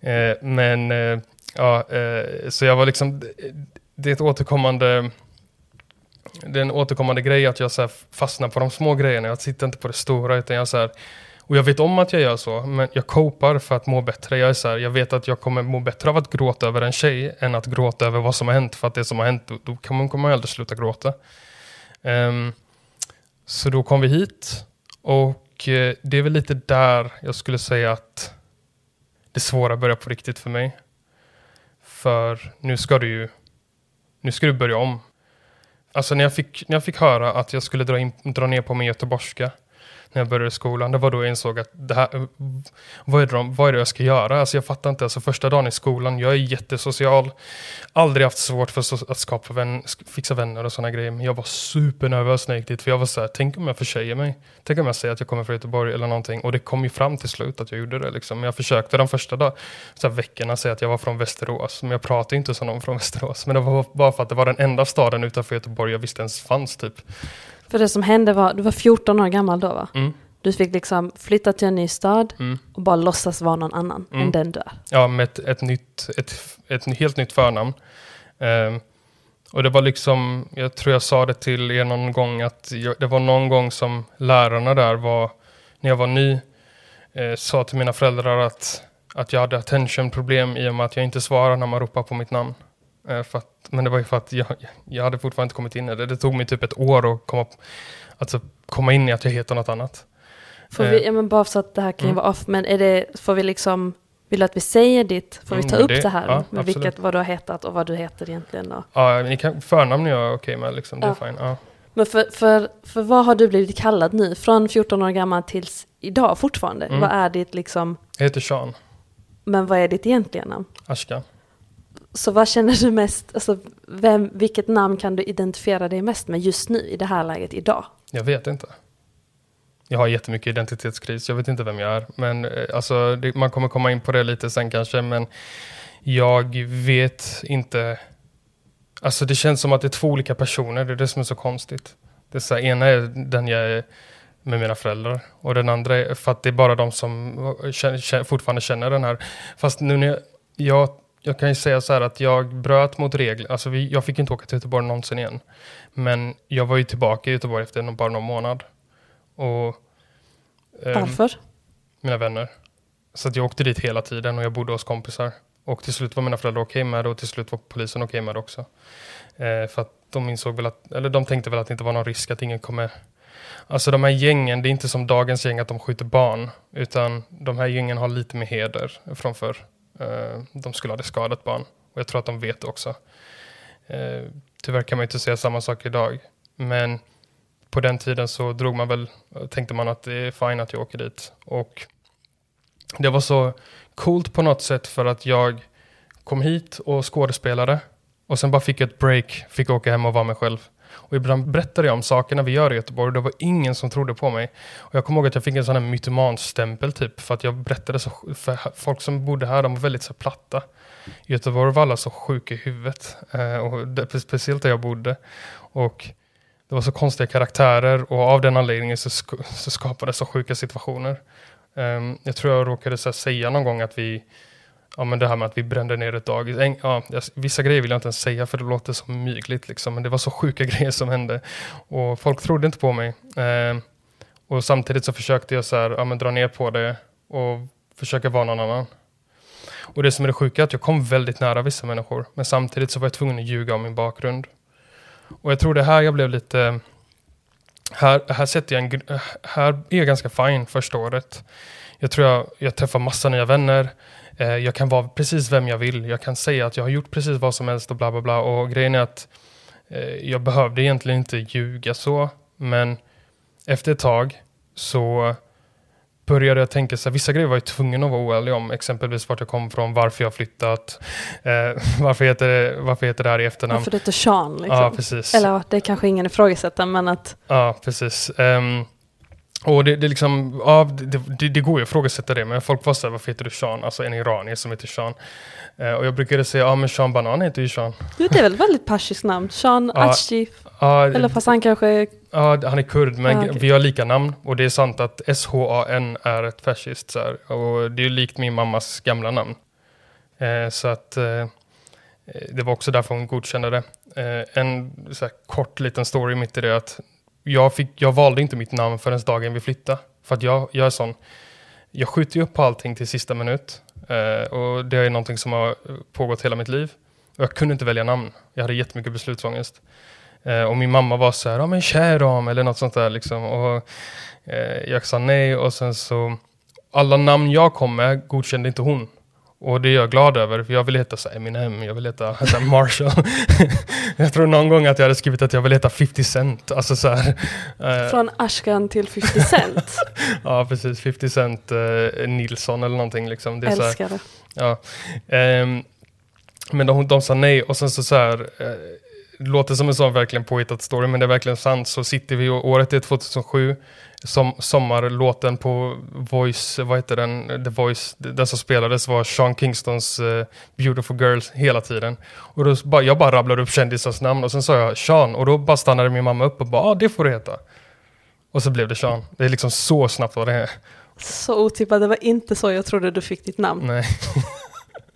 Eh, men eh, ja, eh, så jag var liksom, det är ett återkommande det är en återkommande grej att jag så fastnar på de små grejerna. Jag tittar inte på det stora utan jag så här, och jag vet om att jag gör så, men jag kopar för att må bättre. Jag är så här, jag vet att jag kommer må bättre av att gråta över en tjej än att gråta över vad som har hänt. För att det som har hänt, då, då kan man, kommer man aldrig sluta gråta. Um, så då kom vi hit och uh, det är väl lite där jag skulle säga att det svåra börjar på riktigt för mig. För nu ska du ju, nu ska du börja om. Alltså när jag fick, när jag fick höra att jag skulle dra, in, dra ner på min göteborgska när jag började skolan. Det var då jag insåg att det här, vad, är det, vad är det jag ska göra? Alltså jag fattar inte. Alltså första dagen i skolan, jag är jättesocial. Aldrig haft svårt för att skapa vän, fixa vänner och sådana grejer. Men jag var supernervös när jag gick dit. För jag var så här, tänk om jag försäger mig? Tänk om jag säger att jag kommer från Göteborg eller någonting. Och det kom ju fram till slut att jag gjorde det. Liksom. Men jag försökte de första dag, så här, veckorna säga att jag var från Västerås. Men jag pratade inte som någon från Västerås. Men det var bara för att det var den enda staden utanför Göteborg jag visste ens fanns typ. För det som hände var, du var 14 år gammal då va? Mm. Du fick liksom flytta till en ny stad mm. och bara låtsas vara någon annan mm. än den du är. Ja, med ett, ett, nytt, ett, ett helt nytt förnamn. Um, och det var liksom, jag tror jag sa det till er någon gång att jag, det var någon gång som lärarna där var, när jag var ny, eh, sa till mina föräldrar att, att jag hade attention-problem i och med att jag inte svarar när man ropar på mitt namn. Eh, att, men det var ju för att jag, jag hade fortfarande inte kommit in i det. Det tog mig typ ett år att komma, alltså, komma in i att jag heter något annat. Får vi, eh. ja, men bara så att det här kan ju mm. vara off, men är det, får vi liksom, vill du att vi säger ditt, får vi ta mm, upp det, här? Ja, med vilket, vad du har hetat och vad du heter egentligen då? Ja, ni kan, förnamn är jag okej med, liksom, det är fine. Ja. Men för, för, för vad har du blivit kallad nu? Från 14 år gammal tills idag fortfarande? Mm. Vad är ditt liksom? Jag heter Sean. Men vad är ditt egentliga namn? Ashka. Så vad känner du mest, alltså vem, vilket namn kan du identifiera dig mest med just nu i det här läget idag? Jag vet inte. Jag har jättemycket identitetskris, jag vet inte vem jag är. Men eh, alltså, det, man kommer komma in på det lite sen kanske, men jag vet inte. Alltså det känns som att det är två olika personer, det är det som är så konstigt. Det är så här, ena är den jag är med mina föräldrar och den andra är för att det är bara de som känner, fortfarande känner den här. Fast nu när jag, jag jag kan ju säga så här att jag bröt mot regler. Alltså vi, jag fick inte åka till Göteborg någonsin igen. Men jag var ju tillbaka i Göteborg efter bara någon månad. Och, eh, Varför? Mina vänner. Så att jag åkte dit hela tiden och jag bodde hos kompisar. Och till slut var mina föräldrar okej okay med det och till slut var polisen okej okay med det också. Eh, för att de insåg väl att, eller de tänkte väl att det inte var någon risk att ingen kommer Alltså de här gängen, det är inte som dagens gäng att de skjuter barn. Utan de här gängen har lite mer heder från förr. Eh, de skulle ha det skadat barn. Och jag tror att de vet det också. Eh, tyvärr kan man inte säga samma sak idag. Men på den tiden så drog man väl, tänkte man att det är fine att jag åker dit. Och det var så coolt på något sätt för att jag kom hit och skådespelade. Och sen bara fick jag ett break, fick åka hem och vara mig själv. Och ibland berättade jag om sakerna vi gör i Göteborg och det var ingen som trodde på mig. Och jag kommer ihåg att jag fick en sån här mytomanstämpel typ för att jag berättade så, för folk som bodde här de var väldigt så platta. I Göteborg var alla så sjuka i huvudet. Eh, och det, speciellt där jag bodde. Och det var så konstiga karaktärer och av den anledningen så, sk så skapades så sjuka situationer. Um, jag tror jag råkade så säga någon gång att vi ja, men det här med att vi brände ner ett dagis. Ja, vissa grejer vill jag inte ens säga för det låter så mygligt. Liksom. Men det var så sjuka grejer som hände. Och folk trodde inte på mig. Eh, och samtidigt så försökte jag så här, ja, men dra ner på det. Och försöka vara någon annan. Och det som är det sjuka är att jag kom väldigt nära vissa människor, men samtidigt så var jag tvungen att ljuga om min bakgrund. Och jag tror det här jag blev lite... Här, här, sätter jag en, här är jag ganska fin första året. Jag tror jag, jag träffar massa nya vänner. Eh, jag kan vara precis vem jag vill. Jag kan säga att jag har gjort precis vad som helst och bla bla bla. Och grejen är att eh, jag behövde egentligen inte ljuga så. Men efter ett tag så började jag tänka så här, vissa grejer var jag tvungen att vara oärlig om. Exempelvis vart jag kom från, varför jag flyttat, eh, varför, heter det, varför heter det här i efternamn. Varför det heter Sean liksom. Ja, precis. Eller det kanske ingen ifrågasätter, men att... Ja, precis. Um, och det, det, liksom, ja, det, det, går ju att ifrågasätta det, men folk var såhär, varför heter du Sean? Alltså en iranier som heter Sean. Uh, och jag brukade säga, ja men Sean Banan heter ju Sean. Jo, det är väl ett väldigt persiskt namn? Sean Ja. Achif. Ja, Eller fast han kanske. Ja, han är kurd, men Ah, okej. vi har lika namn. Och det är sant att SHAN är ett fascist. Så här, och det är likt min mammas gamla namn. Eh, så att eh, det var också därför hon godkände det. Eh, en så här, kort liten story mitt i det att jag, fick, jag valde inte mitt namn förrän dagen vi flyttade. För att jag, jag är sån, jag skjuter ju upp på allting till sista minut. Eh, och det är någonting som har pågått hela mitt liv. Och jag kunde inte välja namn. Jag hade jättemycket beslutsångest. Eh, och min mamma var så här, ja men Käram eller något sånt där liksom. Och eh, jag sa nej och sen så, alla namn jag kom med godkände inte hon. Och det är jag glad över, för jag vill heta så Eminem, jag vill heta så Marshall. jag tror någon gång att jag hade skrivit att jag vill heta 50 Cent. Alltså så här. eh, Från Ashkan till 50 Cent. ja, precis. 50 Cent eh, Nilsson eller någonting liksom. Det är Älskar det. Ja. Ehm, men de, de sa nej och sen så, så här, eh, det låter som en sån verkligen påhittad story men det är verkligen sant. Så sitter vi och året är 2007, som, sommarlåten på Voice, vad heter den, The Voice, den som spelades var Sean Kingstons eh, Beautiful Girls hela tiden. Och då, bara, jag bara rabblade upp kändisars namn och sen sa jag Sean och då bara stannade min mamma upp och bara, ah, det får du heta. Och så blev det Sean. Det är liksom så snabbt vad det är. Så otippat, det var inte så jag trodde du fick ditt namn. Nej.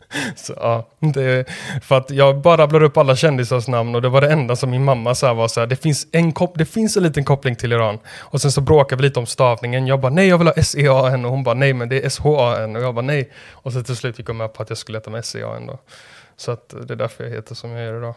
så, ja, det, för att jag bara rabblade upp alla kändisars namn och det var det enda som min mamma sa var så här, det finns, en kop- det finns en liten koppling till Iran. Och sen så bråkade vi lite om stavningen. Jag bara nej, jag vill ha S-E-A-N och hon bara nej, men det är S-H-A-N och jag bara nej. Och så till slut gick hon med på att jag skulle heta med S-E-A-N då. Så att det är därför jag heter som jag gör idag.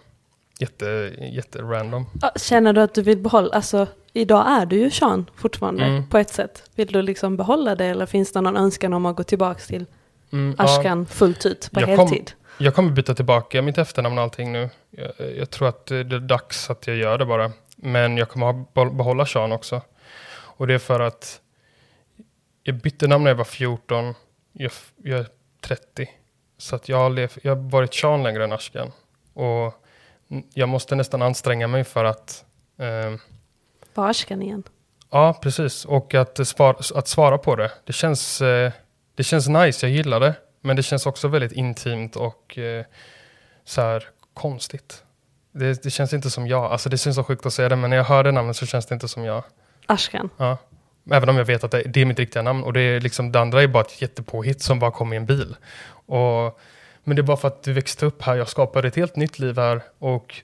Jätte, jätte random. Känner du att du vill behålla, alltså idag är du ju Sean fortfarande Mm. på ett sätt. Vill du liksom behålla det eller finns det någon önskan om att gå tillbaka till Mm, ja. Ashkan fullt ut på Jag kom- heltid? Jag kommer byta tillbaka mitt efternamn och allting nu. Jag, jag tror att det är dags att jag gör det bara. Men jag kommer behålla Sean också. Och det är för att jag bytte namn när jag var 14. Jag, jag är 30. Så att jag har, lev, jag har varit Sean längre än Ashkan. Och jag måste nästan anstränga mig för att ehm, På Ashkan igen. Ja, precis. Och att, spara, att svara på det. Det känns, eh, det känns nice, jag gillar det. Men det känns också väldigt intimt och eh, så här konstigt. Det, det känns inte som jag. Alltså det känns så sjukt att säga det, men när jag hör det namnet så känns det inte som jag. Ashkan. Ja. Även om jag vet att det, det är mitt riktiga namn. Och det, är liksom, det andra är bara ett jättepåhitt som bara kom i en bil. Och, men det är bara för att du växte upp här. Jag skapade ett helt nytt liv här. Och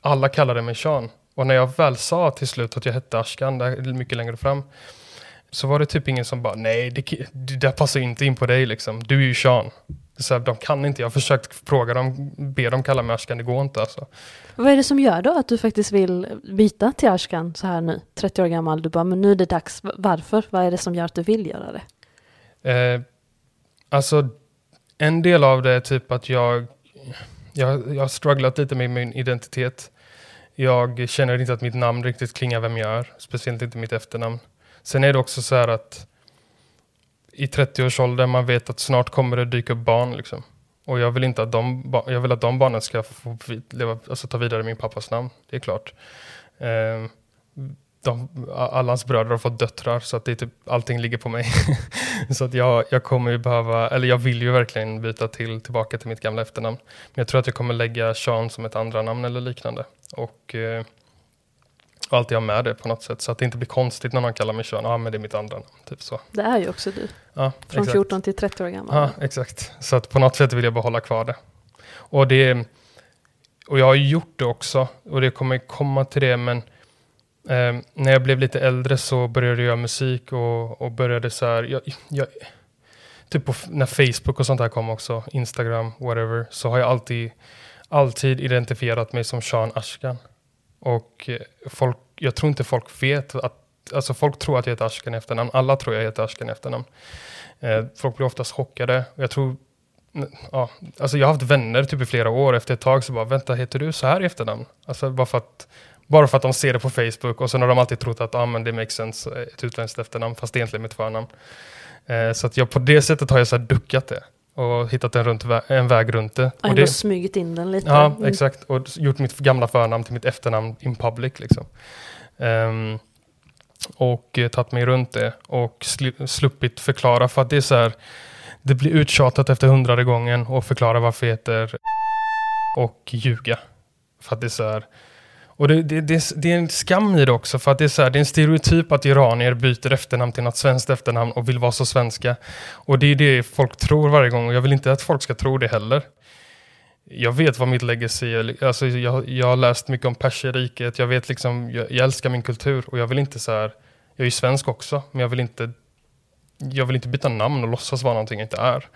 alla kallade mig Sean. Och när jag väl sa till slut att jag hette Ashkan, där, mycket längre fram, så var det typ ingen som bara, nej, det, det där passar inte in på dig liksom. Du är ju Sean. Så här, de kan inte, jag har försökt fråga dem, be dem kalla mig Ashkan, det går inte alltså. Vad är det som gör då att du faktiskt vill byta till Ashkan så här nu, 30 år gammal? Du bara, men nu är det dags. Varför? Vad är det som gör att du vill göra det? Eh, alltså, en del av det är typ att jag, jag, jag har strugglat lite med min identitet. Jag känner inte att mitt namn riktigt klingar vem jag är, speciellt inte mitt efternamn. Sen är det också så här att i 30-årsåldern, man vet att snart kommer det dyka upp barn liksom. Och jag vill inte att de, jag vill att de barnen ska få leva, alltså ta vidare min pappas namn, det är klart. Eh, de, alla hans bröder har fått döttrar, så att det är typ, allting ligger på mig. så att jag, jag kommer ju behöva, eller jag vill ju verkligen byta till, tillbaka till mitt gamla efternamn. Men jag tror att jag kommer lägga Sean som ett andra namn eller liknande. Och, eh, och alltid ha med det på något sätt, så att det inte blir konstigt när någon kallar mig Sean. Ja, men det är mitt andra namn. Typ så. Det är ju också du. Ja, Från exakt. 14 till 30 år gammal. Ja, exakt. Så att på något sätt vill jag behålla kvar det. Och, det, och jag har gjort det också, och det kommer komma till det, men eh, när jag blev lite äldre så började jag göra musik och, och började så här, jag, jag, typ på, när Facebook och sånt här kom också, Instagram, whatever, så har jag alltid, alltid identifierat mig som Sean Ashkan. Och folk, jag tror inte folk vet att, alltså folk tror att jag heter Ashkan i efternamn, alla tror jag heter Ashkan i efternamn. Eh, folk blir oftast chockade. Jag tror, ja, alltså jag har haft vänner typ i flera år, efter ett tag så bara, vänta, heter du så här i efternamn? Alltså bara för att bara för att de ser det på Facebook och sen har de alltid trott att ah, men det makes sense, eh, ett utländskt efternamn, fast det är egentligen mitt förnamn. Eh, så att jag, på det sättet har jag så duckat det och hittat en, runt, en väg runt det. Och, och det, smugit in den lite. Ja, mm. exakt. Och gjort mitt gamla förnamn till mitt efternamn in public. Liksom. Um, och eh, tagit mig runt det och sluppit förklara för att det är så här, det blir uttjatat efter hundrade gången och förklara varför det heter och ljuga. För att det är så här, och det, det, det, det, är en skam i det också, för att det är, så här, det är en stereotyp att iranier byter efternamn till något svenskt efternamn och vill vara så svenska. Och det är det folk tror varje gång, och jag vill inte att folk ska tro det heller. Jag vet vad mitt legacy är, alltså jag, jag har läst mycket om perserriket, jag vet liksom, jag, jag, älskar min kultur och jag vill inte så här, jag är ju svensk också, men jag vill inte, jag vill inte byta namn och låtsas vara någonting jag inte är.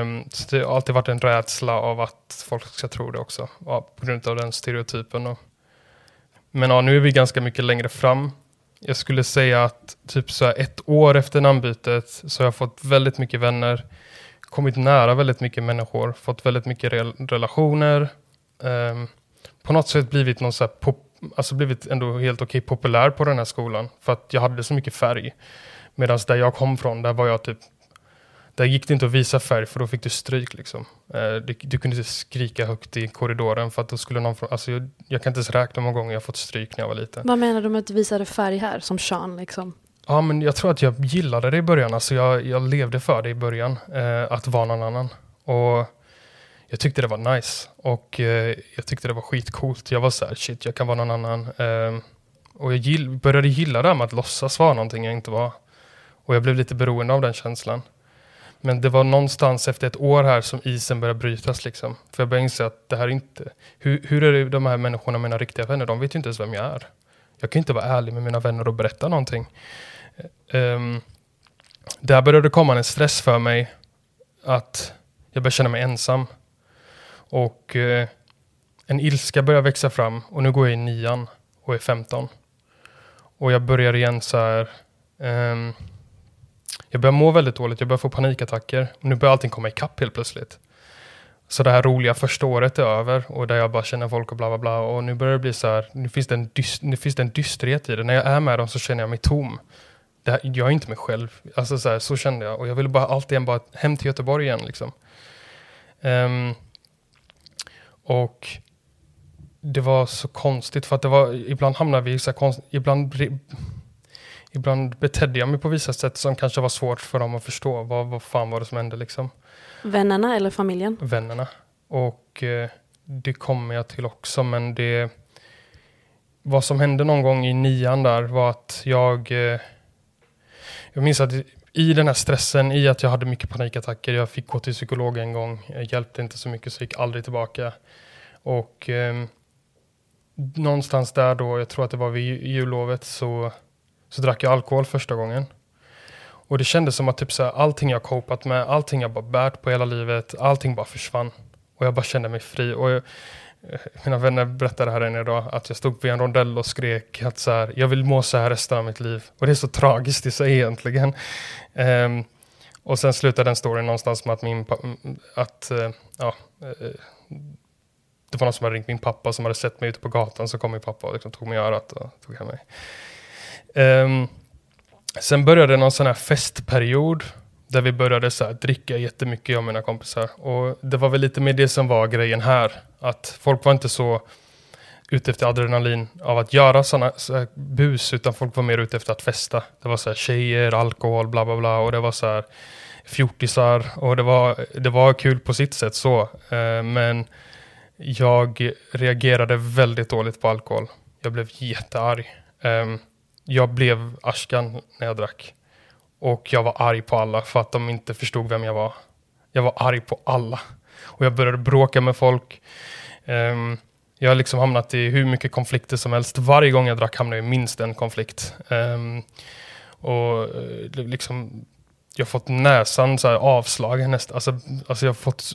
Um, så det har alltid varit en rädsla av att folk ska tro det också, på grund av den stereotypen. Och, men ja, nu är vi ganska mycket längre fram. Jag skulle säga att typ så ett år efter namnbytet så har jag fått väldigt mycket vänner, kommit nära väldigt mycket människor, fått väldigt mycket re relationer. Um, på något sätt blivit någon så här pop, alltså blivit ändå helt okej populär på den här skolan för att jag hade så mycket färg. Medan där jag kom från, där var jag typ där gick det inte att visa färg för då fick du stryk. Liksom. Eh, du, du, kunde inte skrika högt i korridoren för att då skulle någon... Alltså jag, jag kan inte ens räkna många gånger jag fått stryk när jag var liten. Vad menar du med att du visade färg här, som Sean? Liksom? Ja, men jag tror att jag gillade det i början. Alltså jag, jag levde för det i början, eh, att vara någon annan. Och jag tyckte det var nice. Och eh, jag tyckte det var skitcoolt. Jag var så här, shit, jag kan vara någon annan. Eh, och jag gill, började gilla det här med att låtsas vara någonting jag inte var. Och jag blev lite beroende av den känslan. Men det var någonstans efter ett år här som isen började brytas. Liksom. För jag började inse att det här inte... Hur, hur är det de här människorna, mina riktiga vänner? De vet ju inte ens vem jag är. Jag kan inte vara ärlig med mina vänner och berätta någonting. Ehm, um, där började det komma en stress för mig. Att jag började känna mig ensam. Och uh, en ilska började växa fram. Och nu går jag i nian och är 15. Och jag börjar igen så här... Um, jag börjar må väldigt dåligt, jag börjar få panikattacker. Och nu börjar allting komma ikapp helt plötsligt. Så det här roliga första året är över och där jag bara känner folk och bla bla bla. Och nu börjar det bli så här, nu finns det en, dyst, nu finns det en dysterhet i det. När jag är med dem så känner jag mig tom. Det här, jag är inte mig själv. Alltså så, här, så kände jag. Och jag ville bara alltid bara hem till Göteborg igen. Liksom. Um, och det var så konstigt för att det var, ibland hamnar vi i så här konst, ibland ibland betedde jag mig på vissa sätt som kanske var svårt för dem att förstå. Vad, vad fan var det som hände liksom? Vännerna eller familjen? Vännerna. Och eh, det kommer jag till också, men det... Vad som hände någon gång i nian där var att jag... Eh, jag minns att i den här stressen, i att jag hade mycket panikattacker, jag fick gå till psykolog en gång, jag hjälpte inte så mycket så jag gick aldrig tillbaka. Och eh, någonstans där då, jag tror att det var vid jullovet, så så drack jag alkohol första gången. Och det kändes som att typ så här, allting jag kopat med, allting jag bara bärt på hela livet, allting bara försvann. Och jag bara kände mig fri. Och jag, eh, mina vänner berättade här inne idag att jag stod vid en rondell och skrek att så här, jag vill må så här resten av mitt liv. Och det är så tragiskt i sig egentligen. Um, och sen slutade den storyn någonstans med att min att, uh, ja, uh, det var någon som hade ringt min pappa som hade sett mig ute på gatan, så kom min pappa och liksom tog mig i örat och tog hem mig. Um, sen började någon sån här festperiod där vi började så här, dricka jättemycket, jag och mina kompisar. Och det var väl lite mer det som var grejen här. Att folk var inte så ute efter adrenalin av att göra sådana så bus, utan folk var mer ute efter att festa. Det var så här tjejer, alkohol, bla bla bla. Och det var så här fjortisar. Och det var, det var kul på sitt sätt så. Uh, men jag reagerade väldigt dåligt på alkohol. Jag blev jättearg. Um, jag blev Ashkan när jag drack. Och jag var arg på alla för att de inte förstod vem jag var. Jag var arg på alla. Och jag började bråka med folk. Um, jag har liksom hamnat i hur mycket konflikter som helst. Varje gång jag drack hamnade jag i minst en konflikt. Um, och eh, liksom, jag har fått näsan så här avslagen nästan. Alltså, alltså jag har fått,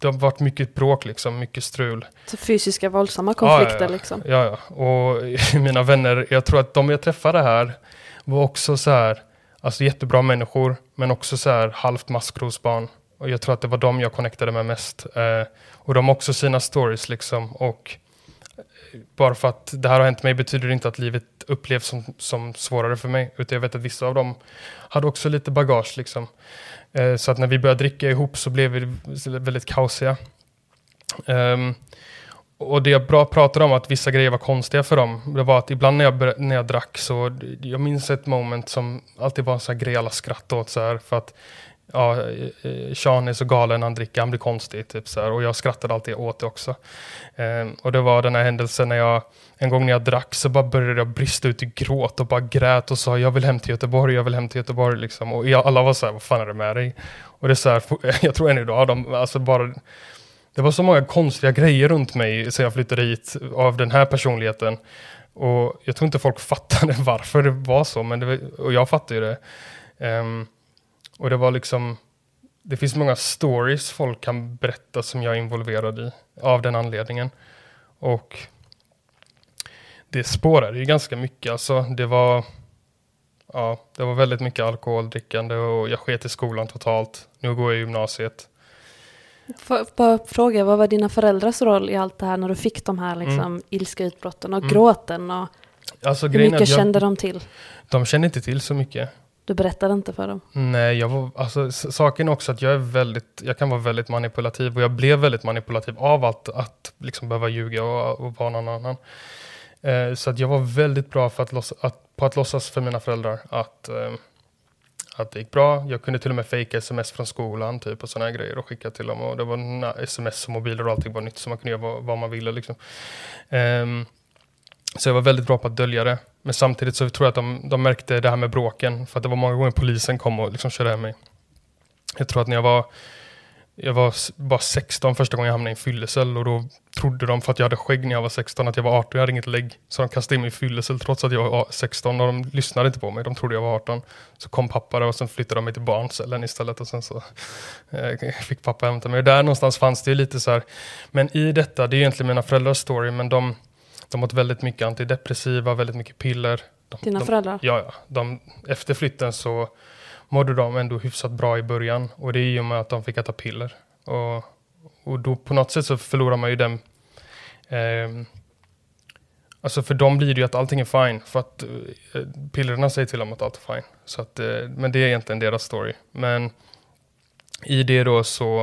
det har varit mycket bråk liksom, mycket strul. Så fysiska våldsamma konflikter ja, ja, liksom? Ja, ja. Och mina vänner, jag tror att de jag träffade här var också så här, alltså jättebra människor, men också så här halvt maskrosbarn. Och jag tror att det var de jag connectade med mest. Eh, och de har också sina stories liksom. Och bara för att det här har hänt mig betyder det inte att livet upplevs som, som svårare för mig. Utan jag vet att vissa av dem hade också lite bagage. Liksom. Eh, så att när vi började dricka ihop så blev vi väldigt kaosiga. Um, och det jag bra pratade om att vissa grejer var konstiga för dem. Det var att ibland när jag, när jag drack så, jag minns ett moment som alltid var en sån här grej alla skrattade åt så här. För att ja, eh, eh, Sean är så galen, han dricker, han blir konstig. Typ, så här. Och jag skrattade alltid åt det också. Um, och det var den här händelsen när jag, en gång när jag drack så bara började jag brista ut i gråt och bara grät och sa jag vill hem till Göteborg, jag vill hem till Göteborg. Liksom. Och jag, alla var så här, vad fan är det med dig? Och det är så här, jag tror än idag, de, alltså bara, det var så många konstiga grejer runt mig sen jag flyttade hit av den här personligheten. Och jag tror inte folk fattade varför det var så, men det, och jag fattade ju det. Um, och det var liksom, det finns många stories folk kan berätta som jag är involverad i av den anledningen. Och det spårade ju ganska mycket. Alltså, det var, ja, det var väldigt mycket alkoholdrickande och jag sket i skolan totalt. Nu går jag i gymnasiet. Får bara fråga, vad var dina föräldrars roll i allt det här när du fick de här liksom, mm. ilska utbrotten och mm. gråten? Och alltså, hur mycket jag, kände de till? De kände inte till så mycket. Du berättade inte för dem? Nej, jag var, alltså, saken är också att jag är väldigt, jag kan vara väldigt manipulativ och jag blev väldigt manipulativ av att, att liksom behöva ljuga och, och vara någon annan. Eh, så att jag var väldigt bra för att lossa, att, på att låtsas för mina föräldrar att, eh, att det gick bra. Jag kunde till och med fejka sms från skolan typ och sådana grejer och skicka till dem. Och det var na, sms och mobiler och allting var nytt så man kunde göra vad, vad man ville. Liksom. Eh, så jag var väldigt bra på att dölja det. Men samtidigt så tror jag att de, de märkte det här med bråken. För att det var många gånger polisen kom och liksom körde hem mig. Jag tror att när jag var, jag var bara 16 första gången jag hamnade i en fyllecell. Och då trodde de, för att jag hade skägg när jag var 16, att jag var 18. Jag hade inget lägg. Så de kastade in mig i fyllecell trots att jag var 16. Och de lyssnade inte på mig. De trodde jag var 18. Så kom pappa där och sen flyttade de mig till barncellen istället. Och sen så eh, fick pappa hämta mig. Och där någonstans fanns det ju lite så här. Men i detta, det är egentligen mina föräldrars story. Men de de åt väldigt mycket antidepressiva, väldigt mycket piller. De, Dina de, föräldrar? Ja, ja. De, efter flytten så mådde de ändå hyfsat bra i början. Och det är i och med att de fick äta piller. Och, och då på något sätt så förlorar man ju den... Eh, alltså för dem blir det ju att allting är fine. För att eh, pillerna säger till dem att allt är fine. Så att, eh, men det är egentligen deras story. Men i det då så,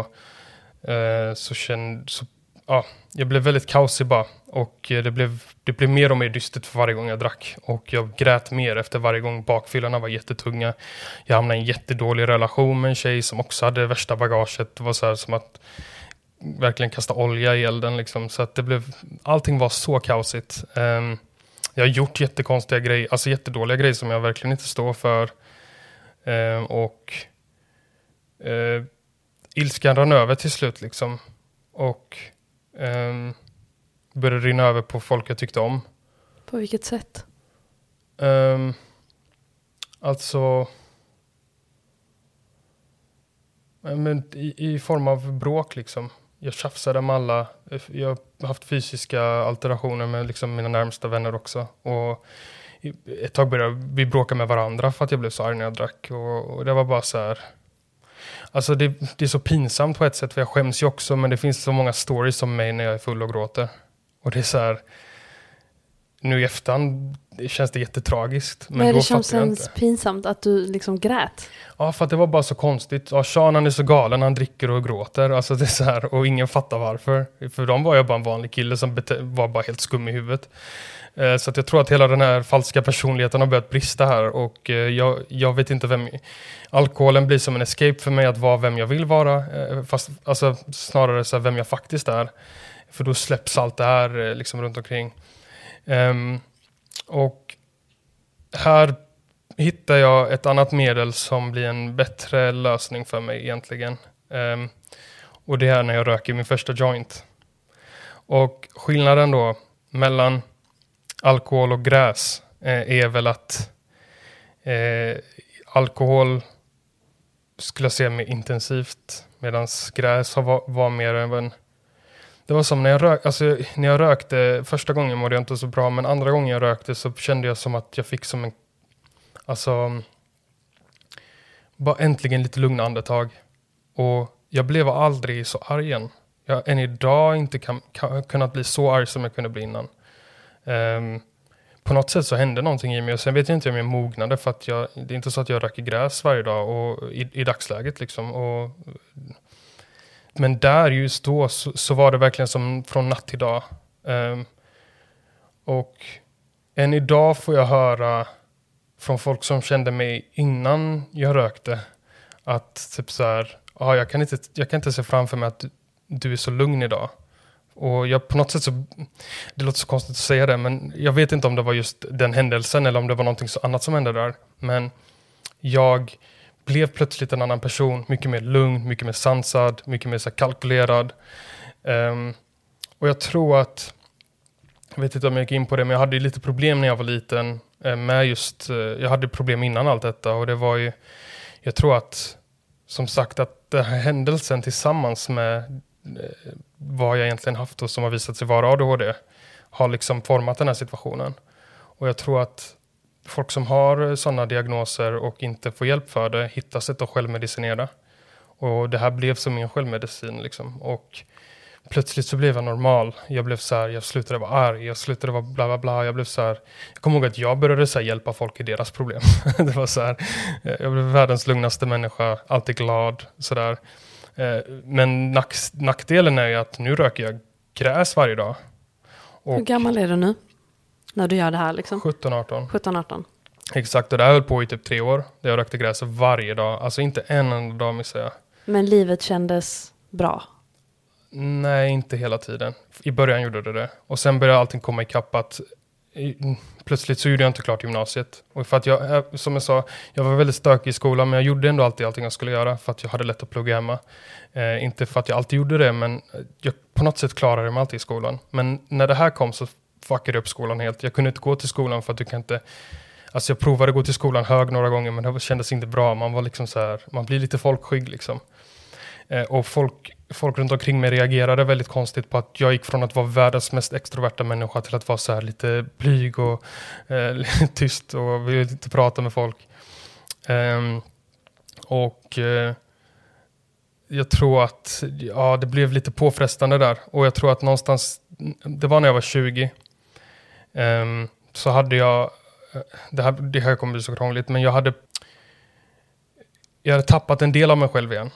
eh, så, kände, så ja, jag blev väldigt kaosig bara. Och eh, det blev, det blev mer och mer dystert för varje gång jag drack. Och jag grät mer efter varje gång bakfyllorna var jättetunga. Jag hamnade i en jättedålig relation med en tjej som också hade värsta bagaget. Det var så här som att verkligen kasta olja i elden liksom. Så att det blev, allting var så kaosigt. Um, jag har gjort jättekonstiga grejer, alltså jättedåliga grejer som jag verkligen inte står för. Um, och uh, ilskan rann över till slut liksom. Och um, började rinna över på folk jag tyckte om. På vilket sätt? Um, alltså... Men i, I form av bråk liksom. Jag tjafsade med alla. Jag har haft fysiska alterationer med liksom mina närmsta vänner också. Och ett tag började vi bråka med varandra för att jag blev så arg när jag drack. Och, och det var bara så här. Alltså det, det, är så pinsamt på ett sätt för jag skäms ju också. Men det finns så många stories om mig när jag är full och gråter. Och det är så här, nu i efterhand känns det jättetragiskt. Men, men det känns ens pinsamt att du liksom grät? Ja, för att det var bara så konstigt. Ja, Sean han är så galen, han dricker och gråter. Alltså det är så här, och ingen fattar varför. För dem var jag bara en vanlig kille som var bara helt skum i huvudet. Eh, så att jag tror att hela den här falska personligheten har börjat brista här och eh, jag, jag vet inte vem... Alkoholen blir som en escape för mig att vara vem jag vill vara, eh, fast alltså, snarare så vem jag faktiskt är. För då släpps allt det här eh, liksom runt omkring. Um, och här hittar jag ett annat medel som blir en bättre lösning för mig egentligen. Um, och det är när jag röker min första joint. Och skillnaden då mellan alkohol och gräs eh, är väl att eh, alkohol skulle jag säga mer intensivt. Medan gräs var, var mer av en... Det var som när jag, rök, alltså, när jag rökte, första gången mådde jag inte så bra, men andra gången jag rökte så kände jag som att jag fick som en... Alltså... Bara äntligen lite lugna andetag. Och jag blev aldrig så arg igen. Jag har än idag inte kan, kan, kunnat bli så arg som jag kunde bli innan. Um, på något sätt så hände någonting i mig och sen vet jag inte om jag mognade för att jag, det är inte så att jag röker gräs varje dag och, i, i dagsläget liksom. Och, men där just då så, så, var det verkligen som från natt till dag. Um, och än idag får jag höra från folk som kände mig innan jag rökte att typ så här, ah, jag, kan inte, jag kan inte se framför mig att du, du är så lugn idag. Och jag på något sätt så, det låter så konstigt att säga det, men jag vet inte om det var just den händelsen eller om det var någonting så annat som hände där. Men jag blev plötsligt en annan person, mycket mer lugn, mycket mer sansad, mycket mer så kalkylerad. Um, och jag tror att, jag vet inte om jag gick in på det, men jag hade lite problem när jag var liten eh, med just, eh, jag hade problem innan allt detta och det var ju, jag tror att, som sagt att den här händelsen tillsammans med eh, vad jag egentligen haft och som har visat sig vara ADHD har liksom format den här situationen. Och jag tror att folk som har sådana diagnoser och inte får hjälp för det hittar sätt att självmedicinera. Och det här blev som min självmedicin liksom. Och plötsligt så blev jag normal. Jag blev så här, jag slutade vara arg, jag slutade vara bla bla bla. Jag blev så här, jag kommer ihåg att jag började så hjälpa folk i deras problem. det var så här, jag blev världens lugnaste människa, alltid glad, sådär. Eh, men nack, nackdelen är ju att nu röker jag gräs varje dag. Och Hur gammal är du nu? När du gör det här liksom? 17-18. 17-18. Exakt, och det här höll på i typ tre år. Jag rökte gräs varje dag. Alltså inte en enda dag missade jag. Men livet kändes bra? Nej, inte hela tiden. I början gjorde det det. Och sen började allting komma ikapp att plötsligt så gjorde jag inte klart gymnasiet. Och för att jag, eh, som jag sa, jag var väldigt stökig i skolan, men jag gjorde ändå alltid allting jag skulle göra för att jag hade lätt att plugga hemma. Eh, inte för att jag alltid gjorde det, men jag på något sätt klarade mig alltid i skolan. Men när det här kom så fuckade upp skolan helt. Jag kunde inte gå till skolan för att du kan inte Alltså jag provade att gå till skolan hög några gånger men det kändes inte bra. Man var liksom så här, man blir lite folkskygg liksom. Eh, och folk, folk runt omkring mig reagerade väldigt konstigt på att jag gick från att vara världens mest extroverta människa till att vara så här lite blyg och eh, tyst och vill inte prata med folk. Eh, och eh, jag tror att ja, det blev lite påfrestande där. Och jag tror att någonstans, det var när jag var 20, um, så hade jag, eh, det här, det här kommer bli så krångligt, men jag hade, jag hade tappat en del av mig själv igen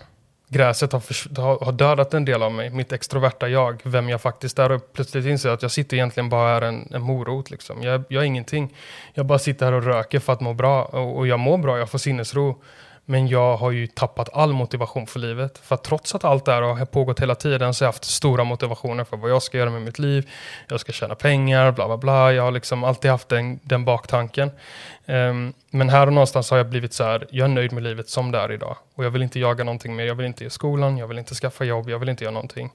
gräset har, för, har, dödat en del av mig, mitt extroverta jag, vem jag faktiskt är och plötsligt inser jag att jag sitter egentligen bara är en, en morot. Liksom. Jag, jag är ingenting. Jag bara sitter här och röker för att må bra och, och jag mår bra, jag får sinnesro. Men jag har ju tappat all motivation för livet. För trots att allt det här har pågått hela tiden så har jag haft stora motivationer för vad jag ska göra med mitt liv. Jag ska tjäna pengar, bla bla bla. Jag har liksom alltid haft den, den baktanken. Um, men här och någonstans har jag blivit så här, jag är nöjd med livet som det är idag. Och jag vill inte jaga någonting mer. Jag vill inte ge skolan, jag vill inte skaffa jobb, jag vill inte göra någonting.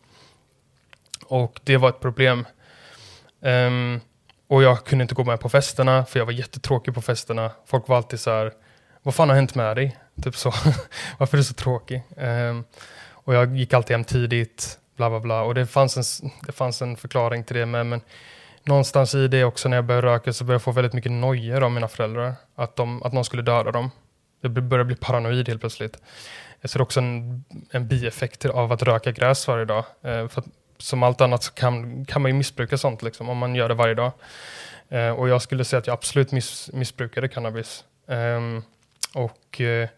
Och det var ett problem. Um, och jag kunde inte gå med på festerna, för jag var jättetråkig på festerna. Folk var alltid så här, vad fan har hänt med dig? Typ så. Varför är du så tråkig? Um, och jag gick alltid hem tidigt, bla bla bla. Och det fanns en, det fanns en förklaring till det med, men någonstans i det också när jag började röka så började jag få väldigt mycket nojor av mina föräldrar. Att, de, att någon skulle döda dem. Jag började bli paranoid helt plötsligt. Jag ser också en, en bieffekt av att röka gräs varje dag. Uh, för att, som allt annat så kan, kan man ju missbruka sånt liksom, om man gör det varje dag. Uh, och jag skulle säga att jag absolut miss, missbrukade cannabis. Um, och uh,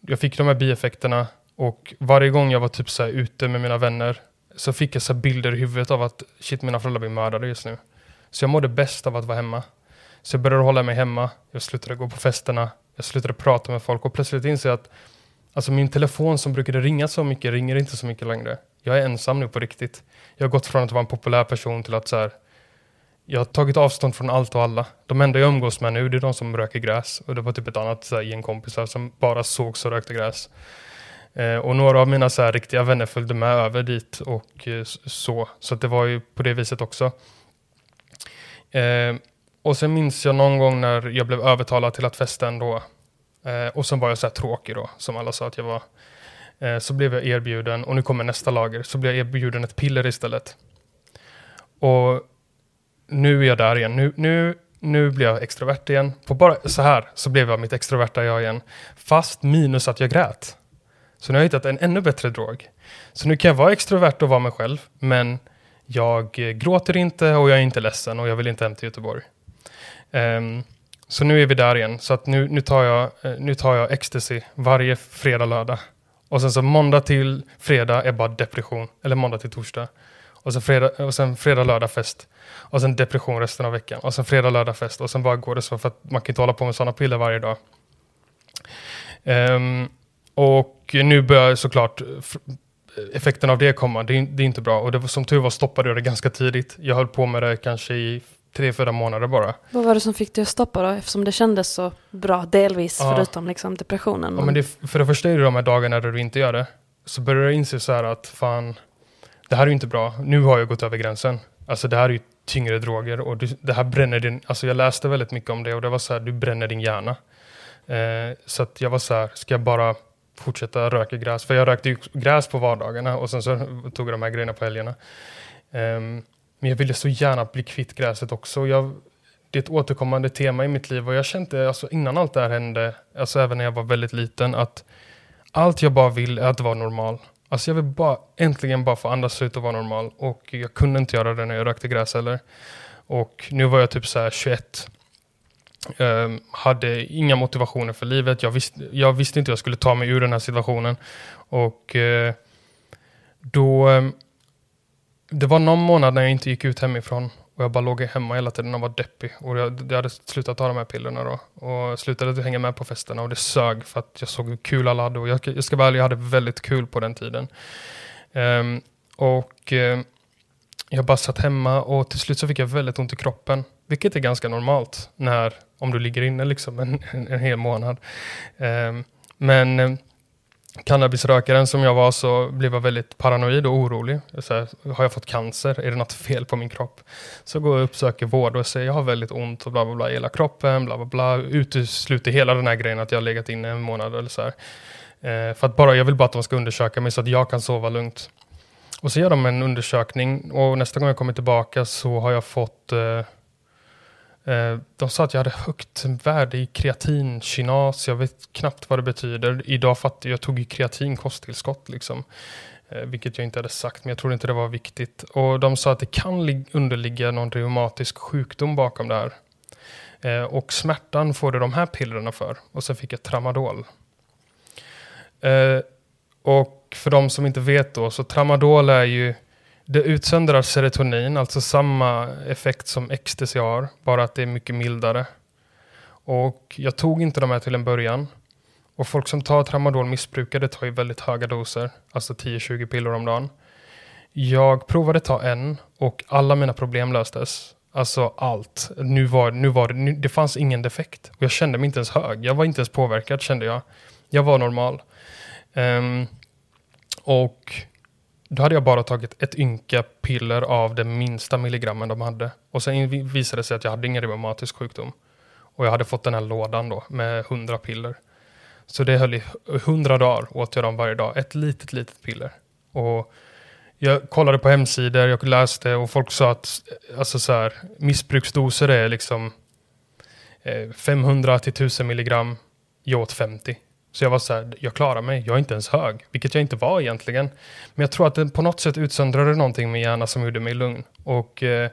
jag fick de här bieffekterna och varje gång jag var typ så ute med mina vänner så fick jag så bilder i huvudet av att shit, mina föräldrar blir mördade just nu. Så jag mådde bäst av att vara hemma. Så jag började hålla mig hemma, jag slutade gå på festerna, jag slutade prata med folk och plötsligt inser jag att alltså min telefon som brukade ringa så mycket ringer inte så mycket längre. Jag är ensam nu på riktigt. Jag har gått från att vara en populär person till att så här, jag har tagit avstånd från allt och alla. De enda jag umgås med nu det är de som röker gräs. Och det var typ ett annat så här, gäng kompisar som bara sågs och rökte gräs. Eh, och några av mina så här, riktiga vänner följde med över dit och eh, så. Så det var ju på det viset också. Eh, och sen minns jag någon gång när jag blev övertalad till att festa ändå. Eh, och sen var jag så här tråkig då, som alla sa att jag var. Eh, så blev jag erbjuden, och nu kommer nästa lager, så blev jag erbjuden ett piller istället. Och nu är jag där igen. Nu, nu, nu blir jag extrovert igen. På bara så här så blev jag mitt extroverta jag igen. Fast minus att jag grät. Så nu har jag hittat en ännu bättre drog. Så nu kan jag vara extrovert och vara mig själv, men jag eh, gråter inte och jag är inte ledsen och jag vill inte hem till Göteborg. Um, så nu är vi där igen. Så att nu, nu, tar jag, eh, nu tar jag ecstasy varje fredag, lördag. Och sen så måndag till fredag är bara depression. Eller måndag till torsdag. Och sen fredag, och sen fredag lördag fest. Och sen depression resten av veckan. Och sen fredag, lördag fest. Och sen bara går det så för att man kan inte hålla på med sådana piller varje dag. Um, och nu börjar såklart effekten av det komma. Det är, det är inte bra. Och det, som tur var stoppade jag det ganska tidigt. Jag höll på med det kanske i tre, fyra månader bara. Vad var det som fick dig att stoppa då? Eftersom det kändes så bra, delvis, ja. förutom liksom depressionen. Ja, men det, för det första är det de här dagarna där du inte gör det. Så börjar du inse så här att fan, det här är ju inte bra. Nu har jag gått över gränsen. Alltså det här är ju tyngre droger och du, det här bränner din, alltså jag läste väldigt mycket om det och det var så här, du bränner din hjärna. Eh, så att jag var så här, ska jag bara fortsätta röka gräs? För jag rökte ju gräs på vardagarna och sen så tog jag de här grejerna på helgerna. Eh, men jag ville så gärna bli kvitt gräset också. Jag, det är ett återkommande tema i mitt liv och jag kände alltså, innan allt det här hände, alltså även när jag var väldigt liten, att allt jag bara vill är att vara normal. Alltså jag vill bara äntligen bara få andas ut och vara normal och jag kunde inte göra det när jag rökte gräs heller. Och nu var jag typ så här 21. Um, ehm, hade inga motivationer för livet. Jag, visst, jag visste inte hur jag skulle ta mig ur den här situationen. Och uh, då um, det var någon månad när jag inte gick ut hemifrån och jag bara låg hemma hela tiden och var deppig. Och jag, jag hade slutat ta de här pillerna då. Och slutade hänga med på festerna och det sög för att jag såg hur kul alla hade. Och jag, jag ska vara ärlig, jag hade väldigt kul på den tiden. Um, och uh, jag bara satt hemma och till slut så fick jag väldigt ont i kroppen. Vilket är ganska normalt när, om du ligger inne liksom en, en, en hel månad. Um, men eh, cannabisrökaren som jag var så blev jag väldigt paranoid och orolig. Så här, har jag fått cancer? Är det något fel på min kropp? Så går jag och uppsöker vård och säger jag har väldigt ont och bla bla bla i hela kroppen, bla bla bla. Utesluter hela den här grejen att jag har legat inne en månad eller så här. Eh, för att bara, jag vill bara att de ska undersöka mig så att jag kan sova lugnt. Och så gör de en undersökning och nästa gång jag kommer tillbaka så har jag fått eh, Eh, Eh, de sa att jag hade högt värde i kreatin kinas, Jag vet knappt vad det betyder. Idag fattar jag, jag tog ju kreatin kosttillskott liksom. Eh, vilket jag inte hade sagt, men jag trodde inte det var viktigt. Och de sa att det kan underligga någon reumatisk sjukdom bakom det här. Eh, och smärtan får du de här pillerna för. Och sen fick jag tramadol. Och för de som inte vet då, så tramadol är ju det utsöndrar serotonin, alltså samma effekt som ecstasy har, bara att det är mycket mildare. Och jag tog inte de här till en början. Och folk som tar tramadol missbrukar det tar ju väldigt höga doser, alltså 10-20 piller om dagen. Jag provade ta en och alla mina problem löstes. Alltså allt. Nu var, nu var det, nu, det fanns ingen defekt. Och jag kände mig inte ens hög. Jag var inte ens påverkad kände jag. Jag var normal. Um, och då hade jag bara tagit ett ynka piller av det minsta milligrammen de hade. Och sen visade det sig att jag hade ingen reumatisk sjukdom. Och jag hade fått den här lådan då med 100 piller. Så det höll i 100 dagar åt jag dem varje dag. Ett litet, litet piller. Och jag kollade på hemsidor, jag läste och folk sa att alltså så här, missbruksdoser är liksom eh, 500 till 1000 milligram. Jag åt 50. Så jag var så här, jag klarar mig, jag är inte ens hög. Vilket jag inte var egentligen. Men jag tror att det på något sätt utsöndrade någonting med hjärna som gjorde mig lugn. Och eh,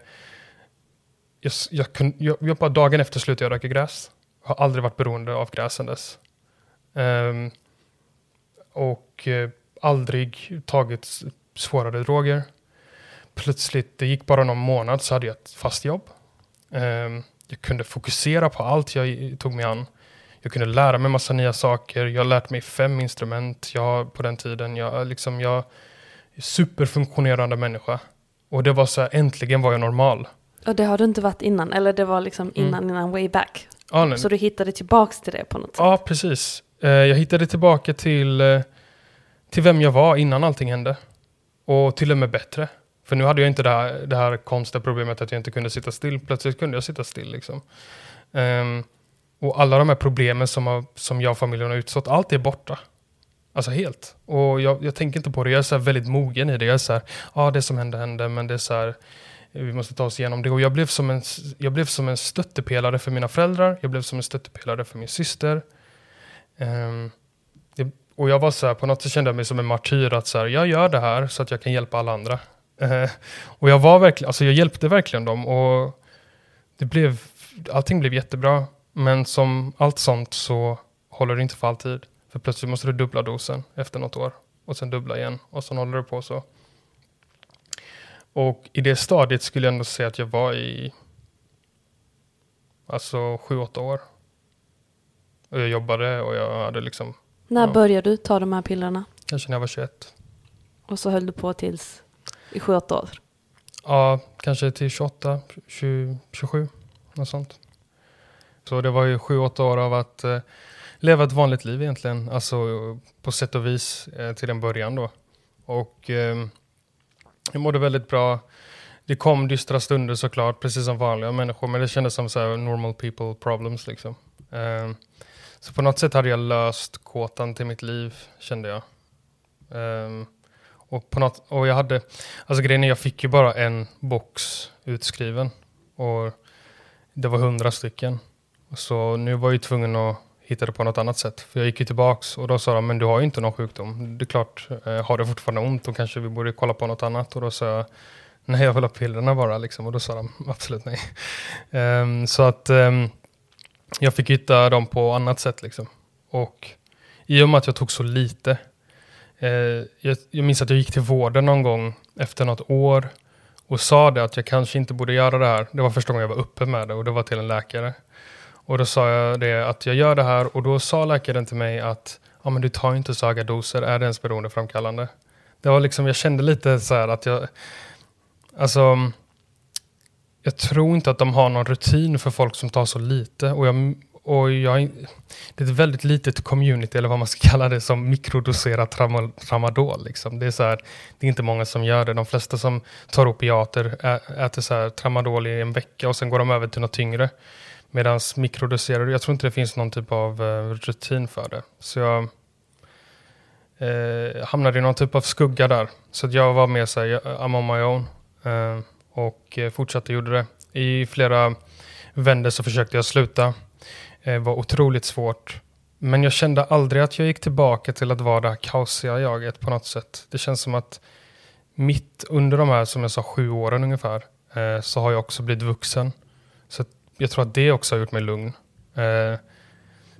jag, jag, kunde, jag, jag bara dagen efter slutade jag röka gräs. Jag har aldrig varit beroende av gräs sen dess. Um, och eh, aldrig tagit svårare droger. Plötsligt, det gick bara någon månad så hade jag ett fast jobb. Um, jag kunde fokusera på allt jag tog mig an. Jag kunde lära mig massa nya saker. Jag har lärt mig fem instrument jag, på den tiden. Jag, liksom, jag är superfunktionerande människa. Och det var så här, äntligen var jag normal. Och det har du inte varit innan? Eller det var liksom mm. innan, mm. innan way back? Ja, så du hittade tillbaks till det på något sätt? Ja, precis. Eh, jag hittade tillbaka till, eh, till vem jag var innan allting hände. Och till och med bättre. För nu hade jag inte det här, det här konstiga problemet att jag inte kunde sitta still. Plötsligt kunde jag sitta still liksom. Um, och alla de här problemen som, har, som jag och familjen har utstått, allt är borta. Alltså helt. Och jag, jag tänker inte på det, jag är så väldigt mogen i det. Jag är så här, ja det som hände hände, men det är så här, vi måste ta oss igenom det. Och jag blev, som en, jag blev som en stöttepelare för mina föräldrar, jag blev som en stöttepelare för min syster. Um, det, och jag var så här, på något sätt kände jag mig som en martyr, att så här, jag gör det här så att jag kan hjälpa alla andra. Uh, och jag var verkligen, alltså jag hjälpte verkligen dem. Och det blev, allting blev jättebra. Men som allt sånt så håller det inte för alltid. För plötsligt måste du dubbla dosen efter något år. Och sen dubbla igen. Och sen håller det på så. Och i det stadiet skulle jag ändå säga att jag var i alltså sju, åtta år. Och jag jobbade och jag hade liksom... När ja, började du ta de här pillerna? Kanske när jag var 21. Och så höll du på tills i sju, åtta år? Ja, kanske till 28, 20, 27, något sånt. Så det var ju sju, åtta år av att eh, leva ett vanligt liv egentligen. Alltså på sätt och vis eh, till en början då. Och eh, jag mådde väldigt bra. Det kom dystra stunder såklart, precis som vanliga människor. Men det kändes som så här normal people problems liksom. Eh, så på något sätt hade jag löst kåtan till mitt liv, kände jag. Ehm, och, på något, och jag hade, alltså grejen är jag fick ju bara en box utskriven. Och det var hundra stycken. Så nu var jag ju tvungen att hitta det på något annat sätt. För jag gick ju tillbaks och då sa de, men du har ju inte någon sjukdom. Det är klart, eh, har du fortfarande ont, då kanske vi borde kolla på något annat. Och då sa jag, nej jag vill ha pillerna bara liksom. Och då sa de, absolut nej. Um, så att um, jag fick hitta dem på annat sätt liksom. Och i och med att jag tog så lite. Eh, jag, jag minns att jag gick till vården någon gång efter något år och sa det att jag kanske inte borde göra det här. Det var första gången jag var uppe med det och det var till en läkare. Och då sa jag det att jag gör det här och då sa läkaren till mig att ja, men du tar inte så höga doser, är det ens beroendeframkallande? Det var liksom, jag kände lite så här att jag, alltså, jag tror inte att de har någon rutin för folk som tar så lite. Och jag, och jag, det är ett väldigt litet community, eller vad man ska kalla det, som mikrodoserar tramadol. Liksom. Det, är så här, det är inte många som gör det. De flesta som tar opiater äter så här, tramadol i en vecka och sen går de över till något tyngre. Medan mikrodoserar, jag tror inte det finns någon typ av eh, rutin för det. Så jag eh, hamnade i någon typ av skugga där. Så jag var mer såhär, I'm on my own. Eh, och eh, fortsatte gjorde det. I flera vändor så försökte jag sluta. Eh, det var otroligt svårt. Men jag kände aldrig att jag gick tillbaka till att vara det här kaosiga jaget på något sätt. Det känns som att mitt under de här, som jag sa, sju åren ungefär, så har jag också blivit vuxen. Så jag tror att det också har gjort mig lugn. Eh,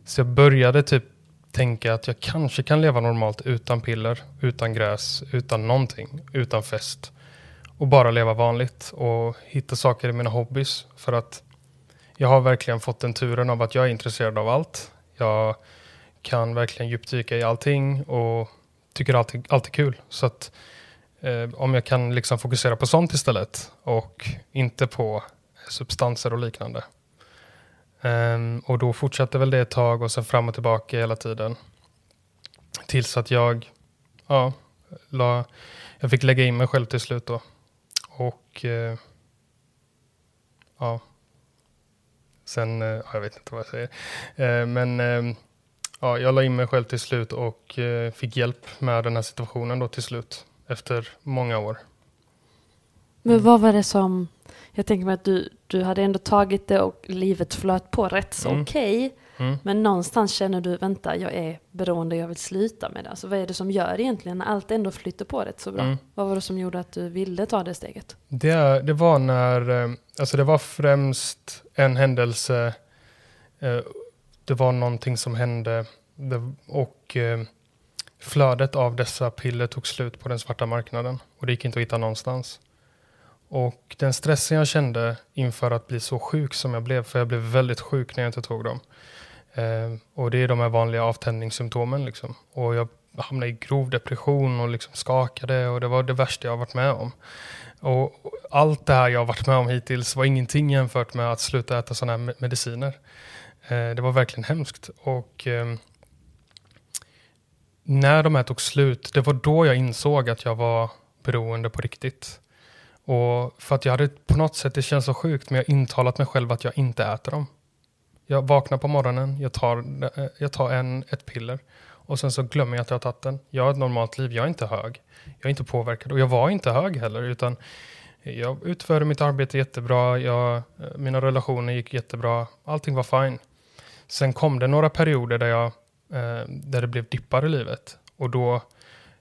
så jag började typ tänka att jag kanske kan leva normalt utan piller, utan gräs, utan någonting, utan fest. Och bara leva vanligt och hitta saker i mina hobbys. För att jag har verkligen fått den turen av att jag är intresserad av allt. Jag kan verkligen djupdyka i allting och tycker allt, allt är kul. Så att eh, om jag kan liksom fokusera på sånt istället och inte på substanser och liknande. Um, och då fortsatte väl det ett tag och sen fram och tillbaka hela tiden. Tills att jag, ja, la, jag fick lägga in mig själv till slut då. Och uh, ja, sen, uh, jag vet inte vad jag säger. Uh, men uh, ja, jag la in mig själv till slut och fick hjälp med den här situationen då till slut. Efter många år. Men vad var det som jag tänker mig att du, du hade ändå tagit det och livet flöt på rätt så mm. okej. Okay. Mm. Men någonstans känner du, vänta, jag är beroende, jag vill sluta med det. Alltså vad är det som gör egentligen när allt ändå flyter på rätt så bra? Mm. Vad var det som gjorde att du ville ta det steget? Det, det var när, eh, alltså det var främst en händelse, eh, det var någonting som hände och eh, flödet av dessa piller tog slut på den svarta marknaden och det gick inte att hitta någonstans. Och den stressen jag kände inför att bli så sjuk som jag blev, för jag blev väldigt sjuk när jag inte tog dem. Eh, och det är de här vanliga avtändningssymptomen. Liksom. Och jag hamnade i grov depression och liksom skakade och det var det värsta jag varit med om. Och allt det här jag varit med om hittills var ingenting jämfört med att sluta äta sådana här mediciner. Eh, det var verkligen hemskt. Och eh, när de här tog slut, det var då jag insåg att jag var beroende på riktigt. Och för att jag hade på något sätt, det känns så sjukt, men jag har intalat mig själv att jag inte äter dem. Jag vaknar på morgonen, jag tar, eh, jag tar en, ett piller och sen så glömmer jag att jag har tagit den. Jag har ett normalt liv, jag är inte hög. Jag är inte påverkad och jag var inte hög heller utan jag utförde mitt arbete jättebra, jag, eh, mina relationer gick jättebra, allting var fine. Sen kom det några perioder där, jag, eh, där det blev dippar i livet och då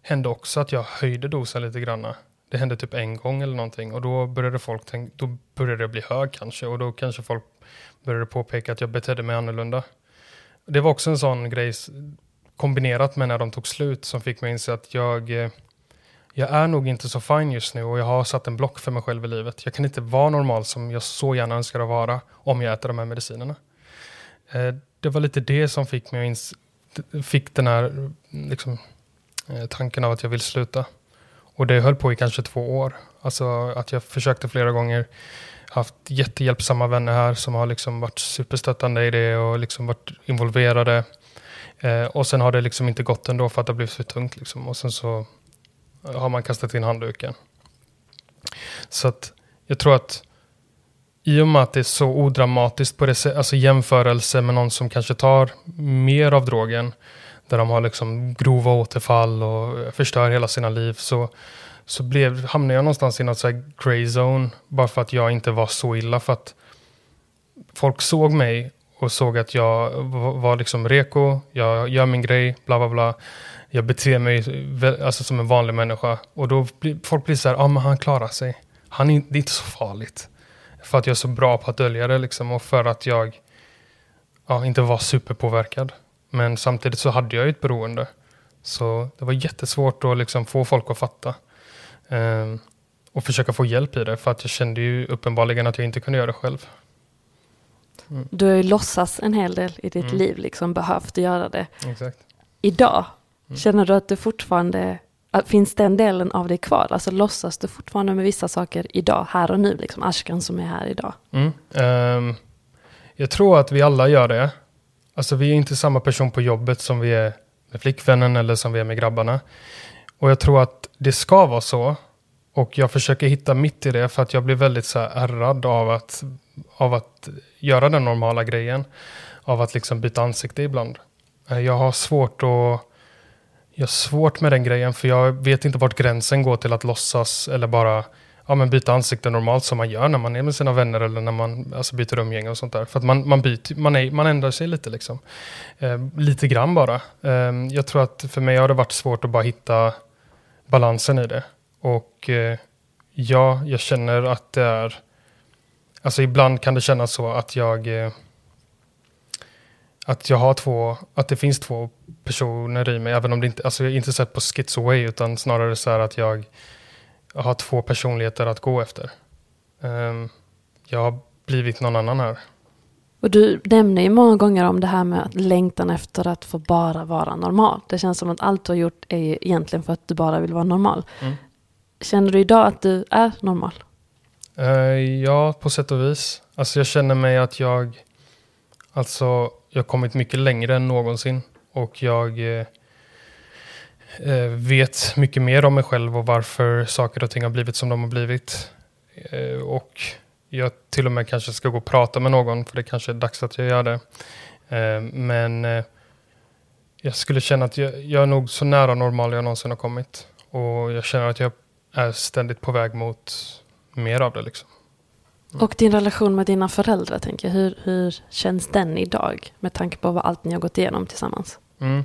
hände också att jag höjde dosen lite granna. Det hände typ en gång eller någonting och då började folk tänka, då började det bli hög kanske och då kanske folk började påpeka att jag betedde mig annorlunda. Det var också en sån grej kombinerat med när de tog slut som fick mig att inse att jag, eh, jag är nog inte så fin just nu och jag har satt en block för mig själv i livet. Jag kan inte vara normal som jag så gärna önskar att vara om jag äter de här medicinerna. Eh, det var lite det som fick mig att inse, fick den här eh, liksom, tanken av att jag vill sluta. Och det höll på i kanske två år. Alltså att jag försökte flera gånger. Haft jättehjälpsamma vänner här som har liksom varit superstöttande i det och liksom varit involverade. Eh, och sen har det liksom inte gått ändå för att det har blivit för tungt. Liksom. Och sen så har man kastat in handduken. Så att jag tror att i och med att det är så odramatiskt på det alltså jämförelse med någon som kanske tar mer av drogen, där de har liksom grova återfall och förstör hela sina liv, så, så blev, hamnade jag någonstans i något så grey zone, bara för att jag inte var så illa. För att folk såg mig och såg att jag var liksom reko, jag gör min grej, bla bla bla. Jag beter mig alltså, som en vanlig människa. Och då blir folk blir så här, ja ah, men han klarar sig. Han är, det är inte så farligt. För att jag är så bra på att dölja det liksom och för att jag ja, inte var superpåverkad. Men samtidigt så hade jag ju ett beroende. Så det var jättesvårt att liksom få folk att fatta. Um, och försöka få hjälp i det. För att jag kände ju uppenbarligen att jag inte kunde göra det själv. Mm. Du har ju låtsats en hel del i ditt mm. liv, liksom behövt göra det. Exakt. Idag, mm. känner du att du fortfarande, finns den delen av dig kvar? Alltså låtsas du fortfarande med vissa saker idag, här och nu, liksom Ashkan som är här idag? Um, jag tror att vi alla gör det. Alltså vi är inte samma person på jobbet som vi är med flickvännen eller som vi är med grabbarna. Och jag tror att det ska vara så. Och jag försöker hitta mitt i det för att jag blir väldigt så här ärrad av att, av att göra den normala grejen. Av att liksom byta ansikte ibland. Eh, jag har svårt att jag har svårt med den grejen för jag vet inte vart gränsen går till att låtsas eller bara ja, men byta ansikte normalt som man gör när man är med sina vänner eller när man alltså, byter umgänge och sånt där. För att man, man, byter, man, är, man ändrar sig lite liksom. Eh, lite grann bara. Eh, jag tror att för mig har det varit svårt att bara hitta balansen i det. Och eh, ja, jag känner att det är... Alltså ibland kan det kännas så att jag... Eh, att jag har två, att det finns två personer i mig, även om det inte, alltså jag är inte sett på schizo utan snarare så här att jag har två personligheter att gå efter. Um, jag har blivit någon annan här. Och du nämner ju många gånger om det här med längtan efter att få bara vara normal. Det känns som att allt du har gjort är egentligen för att du bara vill vara normal. Mm. Känner du idag att du är normal? Uh, ja, på sätt och vis. Alltså jag känner mig att jag, alltså jag har kommit mycket längre än någonsin. Och jag uh, vet mycket mer om mig själv och varför saker och ting har blivit som de har blivit. Uh, och jag till och med kanske ska gå och prata med någon, för det kanske är dags att jag gör det. men jag skulle känna att jag, jag är nog så nära normal jag någonsin har kommit. Och jag känner att jag är ständigt på väg mot mer av det. Liksom. Mm. Och din relation med dina föräldrar, tänker jag. Hur, hur känns den idag? Med tanke på vad allt ni har gått igenom tillsammans. Mm.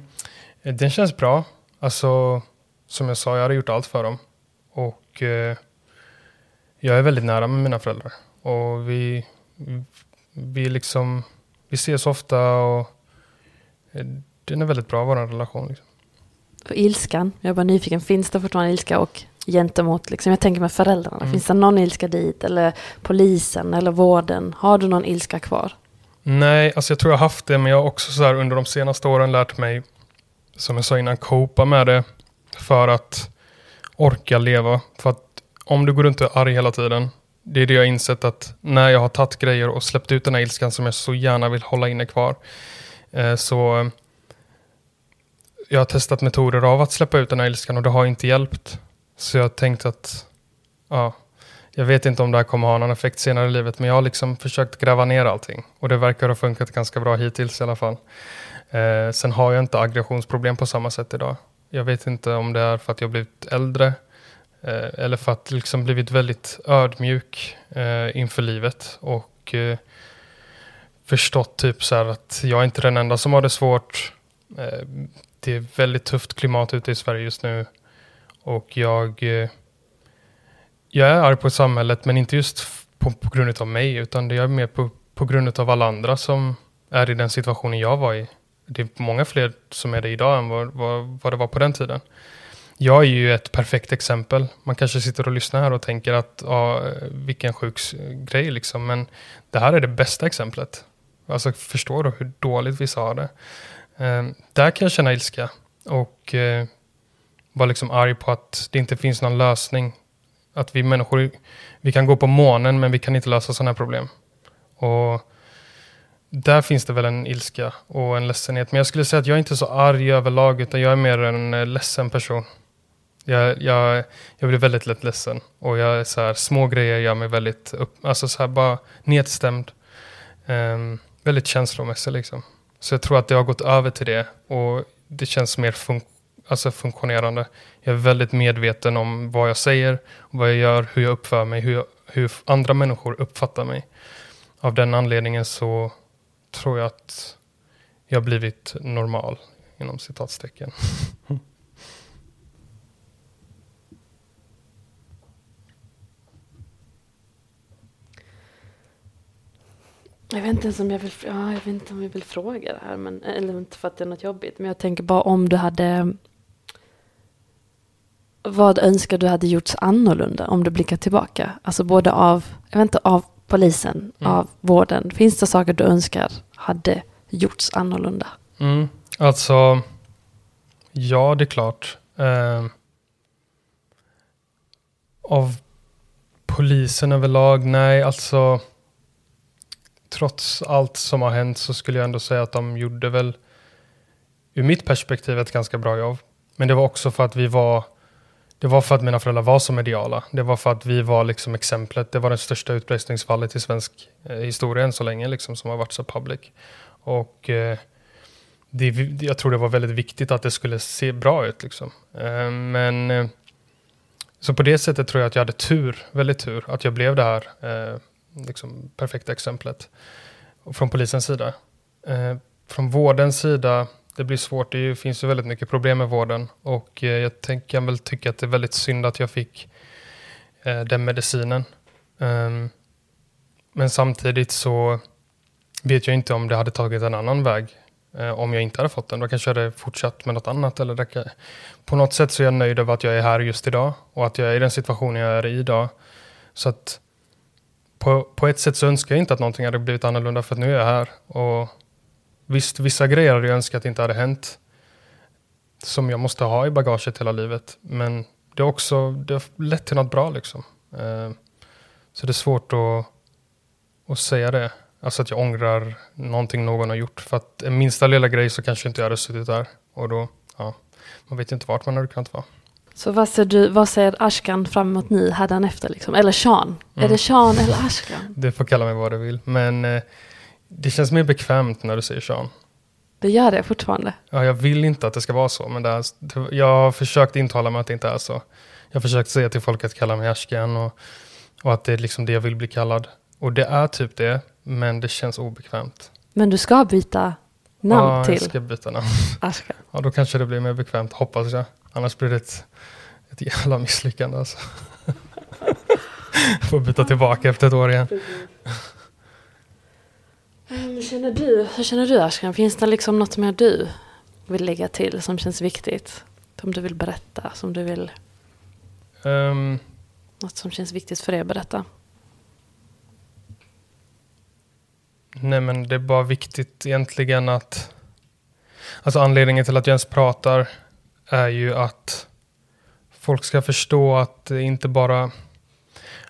Den känns bra. Alltså, som jag sa, jag hade gjort allt för dem. Och eh, jag är väldigt nära med mina föräldrar. Och vi, vi liksom, vi ses ofta och eh, den är väldigt bra, vår relation. Liksom. Och ilskan, jag är bara nyfiken, finns det fortfarande ilska och gentemot, liksom, jag tänker med föräldrarna. Mm. Finns det någon ilska dit? Eller polisen eller vården? Har du någon ilska kvar? Nej, alltså jag tror jag har haft det, men jag har också så här under de senaste åren lärt mig, som jag sa innan, copa med det för att orka leva. För att om du går runt och är arg hela tiden, det är det jag har insett att när jag har tagit grejer och släppt ut den här ilskan som jag så gärna vill hålla inne kvar, eh, så jag har testat metoder av att släppa ut den här ilskan och det har inte hjälpt. Så jag tänkte att ja, jag vet inte om det här kommer ha någon effekt senare i livet, men jag har liksom försökt gräva ner allting. Och det verkar ha funkat ganska bra hittills i alla fall. Eh, sen har jag inte aggressionsproblem på samma sätt idag. Jag vet inte om det är för att jag blivit äldre eh, eller för att liksom blivit väldigt ödmjuk eh, inför livet och eh, förstått typ så att jag är inte den enda som har det svårt. Eh, det är väldigt tufft klimat ute i Sverige just nu och jag eh, jag är arg på samhället, men inte just på, på grund av mig, utan det är mer på, på grund av alla andra som är i den situationen jag var i. Det är många fler som är det idag än vad, vad, vad det var på den tiden. Jag är ju ett perfekt exempel. Man kanske sitter och lyssnar här och tänker att ja, vilken sjuk grej liksom. Men det här är det bästa exemplet. Alltså förstår du hur dåligt vissa har det? Eh, där kan jag känna ilska och eh, vara liksom arg på att det inte finns någon lösning att vi människor, vi kan gå på månen men vi kan inte lösa sådana här problem. Och där finns det väl en ilska och en ledsenhet. Men jag skulle säga att jag är inte så arg överlag utan jag är mer en eh, ledsen person. Jag, jag, jag blir väldigt lätt ledsen och jag är så här, små grejer gör mig väldigt upp, alltså så här bara nedstämd. Um, väldigt känslomässig liksom. Så jag tror att det har gått över till det och det känns mer fun alltså funktionerande. Jag är väldigt medveten om vad jag säger, vad jag gör, hur jag uppför mig, hur, jag, hur andra människor uppfattar mig. Av den anledningen så tror jag att jag blivit normal, inom citatstecken. Jag vet inte ens om jag vill, ja, jag vet inte om jag vill fråga det här, men, eller inte för att det är något jobbigt, men jag tänker bara om du hade vad önskar du hade gjorts annorlunda om du blickar tillbaka? Alltså både av, jag vet inte, av polisen, mm. av vården. Finns det saker du önskar hade gjorts annorlunda? Mm. Alltså, ja det är klart. Eh, av polisen överlag, nej alltså. Trots allt som har hänt så skulle jag ändå säga att de gjorde väl ur mitt perspektiv ett ganska bra jobb. Men det var också för att vi var det var för att mina föräldrar var så mediala. Det var för att vi var liksom exemplet. Det var det största utpressningsfallet i svensk eh, historia än så länge, liksom, som har varit så public. Och eh, det, jag tror det var väldigt viktigt att det skulle se bra ut. Liksom. Eh, men eh, så på det sättet tror jag att jag hade tur, väldigt tur, att jag blev det här eh, liksom perfekta exemplet. Och från polisens sida. Eh, från vårdens sida det blir svårt. Det finns ju väldigt mycket problem med vården och eh, jag tänk, kan väl tycka att det är väldigt synd att jag fick eh, den medicinen. Ehm, men samtidigt så vet jag inte om det hade tagit en annan väg eh, om jag inte hade fått den. Då kanske jag hade fortsatt med något annat. Eller det kan, på något sätt så är jag nöjd över att jag är här just idag och att jag är i den situationen jag är i idag. Så att på, på ett sätt så önskar jag inte att någonting hade blivit annorlunda för att nu är jag här. Och Visst, vissa grejer hade jag önskat inte hade hänt. Som jag måste ha i bagaget hela livet. Men det har också det har lett till något bra liksom. Eh, så det är svårt att, att säga det. Alltså att jag ångrar någonting någon har gjort. För att en minsta lilla grej så kanske inte jag hade suttit där. Och då, ja, man vet inte vart man hade kunnat vara. Så vad ser, du, vad ser Ashkan fram emot nu, efter liksom? Eller Sean? Mm. Är det. Sean eller Ashkan? Du får kalla mig vad du vill. Men eh, det känns mer bekvämt när du säger Sean. Det gör det fortfarande? Ja, jag vill inte att det ska vara så, men det är, jag har försökt intala mig att det inte är så. Jag har försökt säga till folk att kalla mig Ashkan och, och att det är liksom det jag vill bli kallad. Och det är typ det, men det känns obekvämt. Men du ska byta namn ja, till? Ja, jag ska byta namn. Ashkan. Ja, då kanske det blir mer bekvämt, hoppas jag. Annars blir det ett, ett jävla misslyckande alltså. Får byta tillbaka efter ett år igen. Hur känner du, hur känner du Ashkan? Finns det liksom något mer du vill lägga till som känns viktigt? Som du vill berätta, som du vill... Um, något som känns viktigt för dig att berätta? Nej men det är bara viktigt egentligen att... Alltså anledningen till att jag ens pratar är ju att folk ska förstå att det inte bara...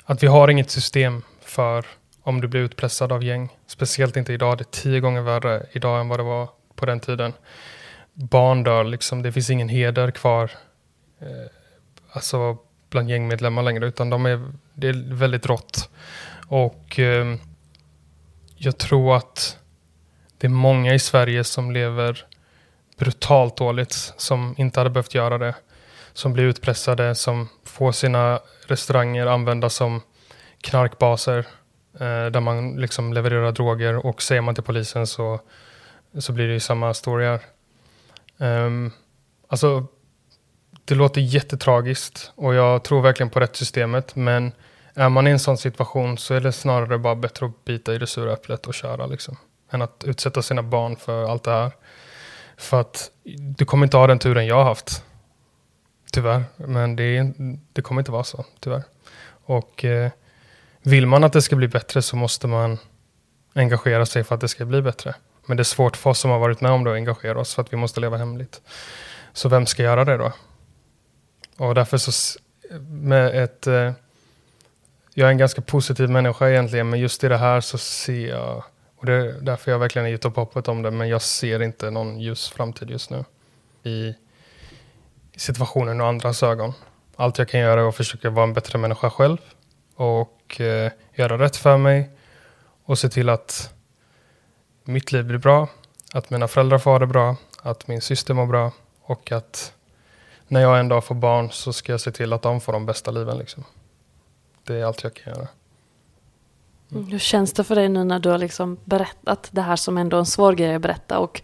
Att vi har inget system för om du blir utpressad av gäng. Speciellt inte idag. Det är tio gånger värre idag än vad det var på den tiden. Barn dör liksom. Det finns ingen heder kvar. Eh, alltså bland gängmedlemmar längre utan de är, det är väldigt rått. Och eh, jag tror att det är många i Sverige som lever brutalt dåligt som inte hade behövt göra det. Som blir utpressade, som får sina restauranger använda som knarkbaser Eh, där man liksom levererar droger och säger man till polisen så, så blir det ju samma story här. Um, alltså, det låter jättetragiskt och jag tror verkligen på rättssystemet men är man i en sån situation så är det snarare bara bättre att bita i det sura äpplet och köra liksom. Än att utsätta sina barn för allt det här. För att du kommer inte ha den turen jag har haft. Tyvärr. Men det, det kommer inte vara så, tyvärr. Och eh, vill man att det ska bli bättre så måste man engagera sig för att det ska bli bättre. Men det är svårt för oss som har varit med om det att engagera oss för att vi måste leva hemligt. Så vem ska göra det då? Och därför så med ett... Eh, jag är en ganska positiv människa egentligen, men just i det här så ser jag... Och det är därför jag verkligen är ute på hoppet om det, men jag ser inte någon ljus framtid just nu. I, i situationen och andras ögon. Allt jag kan göra är att försöka vara en bättre människa själv och eh, göra rätt för mig och se till att mitt liv blir bra, att mina föräldrar får det bra, att min syster mår bra och att när jag en dag får barn så ska jag se till att de får de bästa liven. Liksom. Det är allt jag kan göra. Mm. Hur känns det för dig nu när du har liksom berättat det här som ändå är en svår grej att berätta och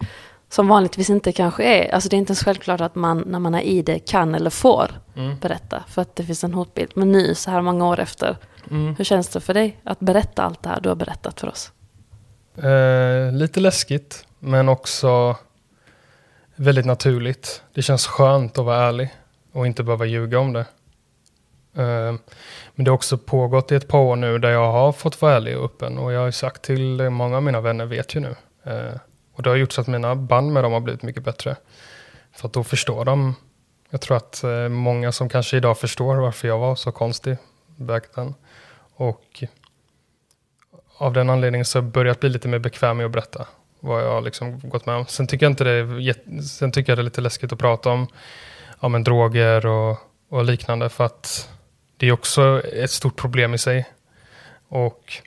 som vanligtvis inte kanske är, alltså det är inte ens självklart att man när man är i det kan eller får mm. berätta för att det finns en hotbild. Men nu så här många år efter, mm. hur känns det för dig att berätta allt det här du har berättat för oss? Eh, lite läskigt, men också väldigt naturligt. Det känns skönt att vara ärlig och inte behöva ljuga om det. Eh, men det har också pågått i ett par år nu där jag har fått vara ärlig och öppen och jag har sagt till många av mina vänner vet ju nu. Eh, och det har gjort så att mina band med dem har blivit mycket bättre. För att då förstår de. Jag tror att eh, många som kanske idag förstår varför jag var så konstig beaktan. Och av den anledningen så har jag börjat bli lite mer bekväm med att berätta vad jag har liksom gått med om. Sen tycker jag inte det är, sen tycker jag det är lite läskigt att prata om, ja, men droger och, och liknande för att det är också ett stort problem i sig. Och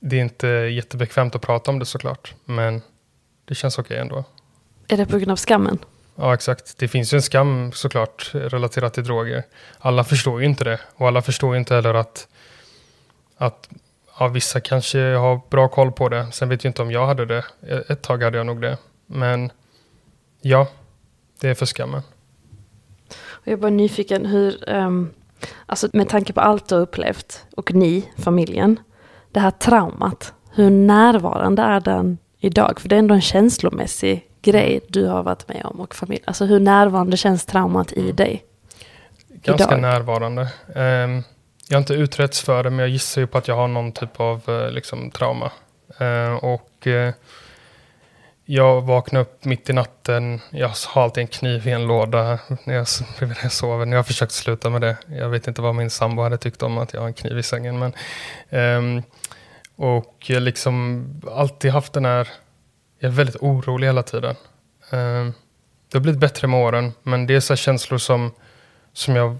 det är inte jättebekvämt att prata om det såklart, men det känns okej okay ändå. Är det på grund av skammen? Ja, exakt. Det finns ju en skam såklart relaterat till droger. Alla förstår ju inte det och alla förstår ju inte heller att, att ja, vissa kanske har bra koll på det. Sen vet jag inte om jag hade det. E-, ett tag hade jag nog det. Men ja, det är för skammen. Jag är bara nyfiken hur, um, alltså med tanke på allt du har upplevt och ni, familjen, det här traumat, hur närvarande är den idag? För det är ändå en känslomässig grej du har varit med om och familj. Alltså hur närvarande känns traumat i dig? Ganska idag? närvarande. Um, jag har inte utretts för det, men jag gissar ju på att jag har någon typ av uh, liksom, trauma. Uh, och uh, jag vaknar upp mitt i natten. Jag har alltid en kniv i en låda när jag, när jag sover. Jag har försökt sluta med det. Jag vet inte vad min sambo hade tyckt om att jag har en kniv i sängen. Men, um, och jag liksom alltid haft den här, jag är väldigt orolig hela tiden. Uh, det har blivit bättre med åren, men det är så känslor som, som jag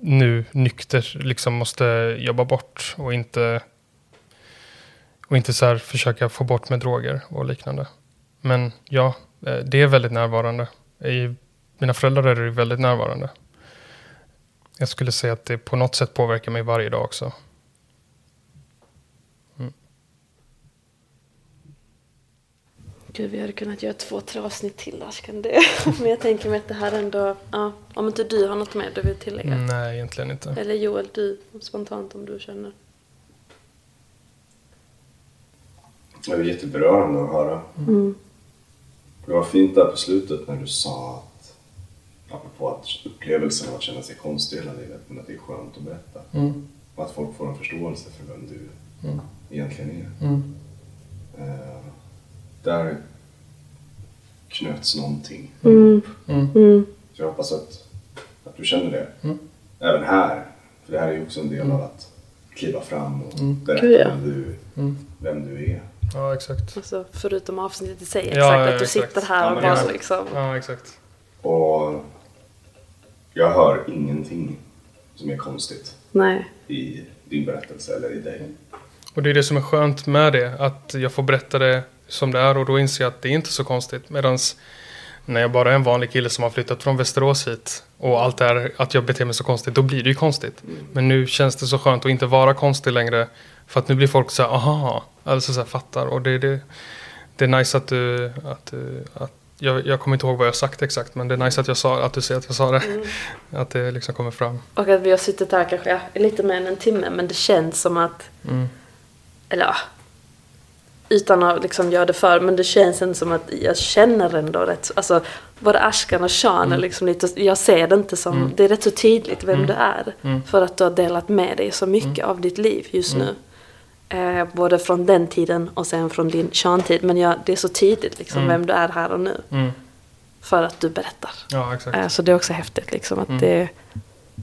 nu nykter liksom måste jobba bort och inte, och inte så här försöka få bort med droger och liknande. Men ja, eh, det är väldigt närvarande. I mina föräldrar är det väldigt närvarande. Jag skulle säga att det på något sätt påverkar mig varje dag också. Gud, vi hade kunnat göra två, tre avsnitt till Ashkan det. Men jag tänker mig att det här ändå, ja, om inte du har något mer du vill tillägga. Nej, egentligen inte. Eller Joel, du spontant om du känner. Det var jätteberörande att höra. Mm. Det var fint där på slutet när du sa att, apropå att upplevelsen av att känna sig konstig hela livet, men att det är skönt att berätta. Mm. Och att folk får en förståelse för vem du mm. egentligen är. Mm. Uh, där knöts någonting mm. Mm. mm. Så jag hoppas att, att du känner det. Mm. Även här. För det här är ju också en del av att kliva fram och mm. berätta vem, du, vem du är. Ja, exakt. Alltså, förutom avsnittet i sig, exakt. Ja, ja, att du exakt. sitter här och bara liksom... Ja, exakt. Och jag hör ingenting som är konstigt Nej. i din berättelse eller i dig. Och det är det som är skönt med det, att jag får berätta det som det är och då inser jag att det är inte så konstigt. Medan när jag bara är en vanlig kille som har flyttat från Västerås hit och allt är att jag beter mig så konstigt, då blir det ju konstigt. Men nu känns det så skönt att inte vara konstig längre. För att nu blir folk så här, aha, alltså så här, fattar. Och det, det, det är nice att du, att, du, att jag, jag kommer inte ihåg vad jag sagt exakt, men det är nice att, jag sa, att du säger att jag sa det. Mm. Att det liksom kommer fram. Och att vi har suttit här kanske lite mer än en timme men det känns som att, Mm. eller ja, utan att liksom göra det för, men det känns ändå som att jag känner ändå rätt, alltså både Ashkan och Sean Mm. är liksom lite, jag ser det inte som, det är rätt så tydligt vem Mm. du är. Mm. För att du har delat med dig så mycket av ditt liv just Mm. nu. Eh, både från den tiden och sen från din Sean-tid. Men ja, det är så tydligt liksom Mm. vem du är här och nu. Mm. För att du berättar. Ja. Eh, så det är också häftigt liksom att Mm. det,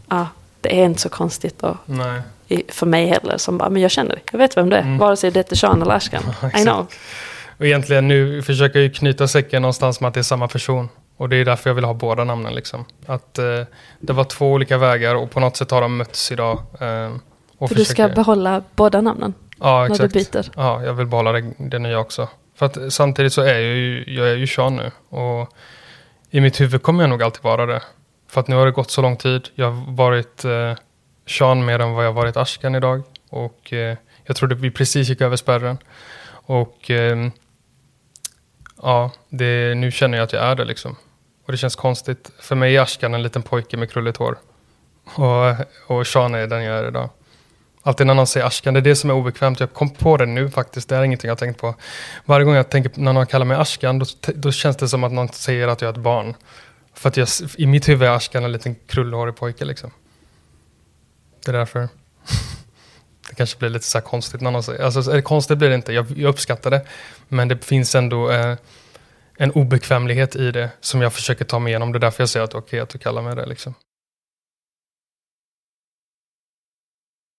ja, det är inte så konstigt och, Nej. För mig heller som bara, men jag känner dig, jag vet vem du är. Mm. Vare sig det är Sean eller Ashkan. I know. Och egentligen nu försöker jag knyta säcken någonstans med att det är samma person. Och det är därför jag vill ha båda namnen liksom. Att eh, det var två olika vägar och på något sätt har de mötts idag. Eh, och För du ska försöker- behålla båda namnen ja, när exakt. du byter. Ja, jag vill behålla det, det nya också. För att samtidigt så är jag ju, jag är ju Sean nu. Och i mitt huvud kommer jag nog alltid vara det. För att nu har det gått så lång tid. Jag har varit eh, Sean mer än vad jag varit Ashkan idag. Och eh, jag trodde vi precis gick över spärren. Och eh, ja, det, nu känner jag att jag är det liksom. Och det känns konstigt. För mig är Ashkan en liten pojke med krulligt hår. Och, och Sean är den jag är idag. Alltid när någon säger Ashkan, det är det som är obekvämt. Jag kom på det nu faktiskt, det är ingenting jag har tänkt på. Varje gång jag tänker, när någon kallar mig Ashkan, då, då känns det som att någon säger att jag är ett barn. För att jag, i mitt huvud är Ashkan en liten krullhårig pojke liksom. Det är därför. Det kanske blir lite så här konstigt när någon säger, alltså, alltså konstigt blir det inte, jag, jag uppskattar det. Men det finns ändå eh, en obekvämlighet i det som jag försöker ta mig igenom. Det är därför jag säger att det är okej att du kallar mig det liksom.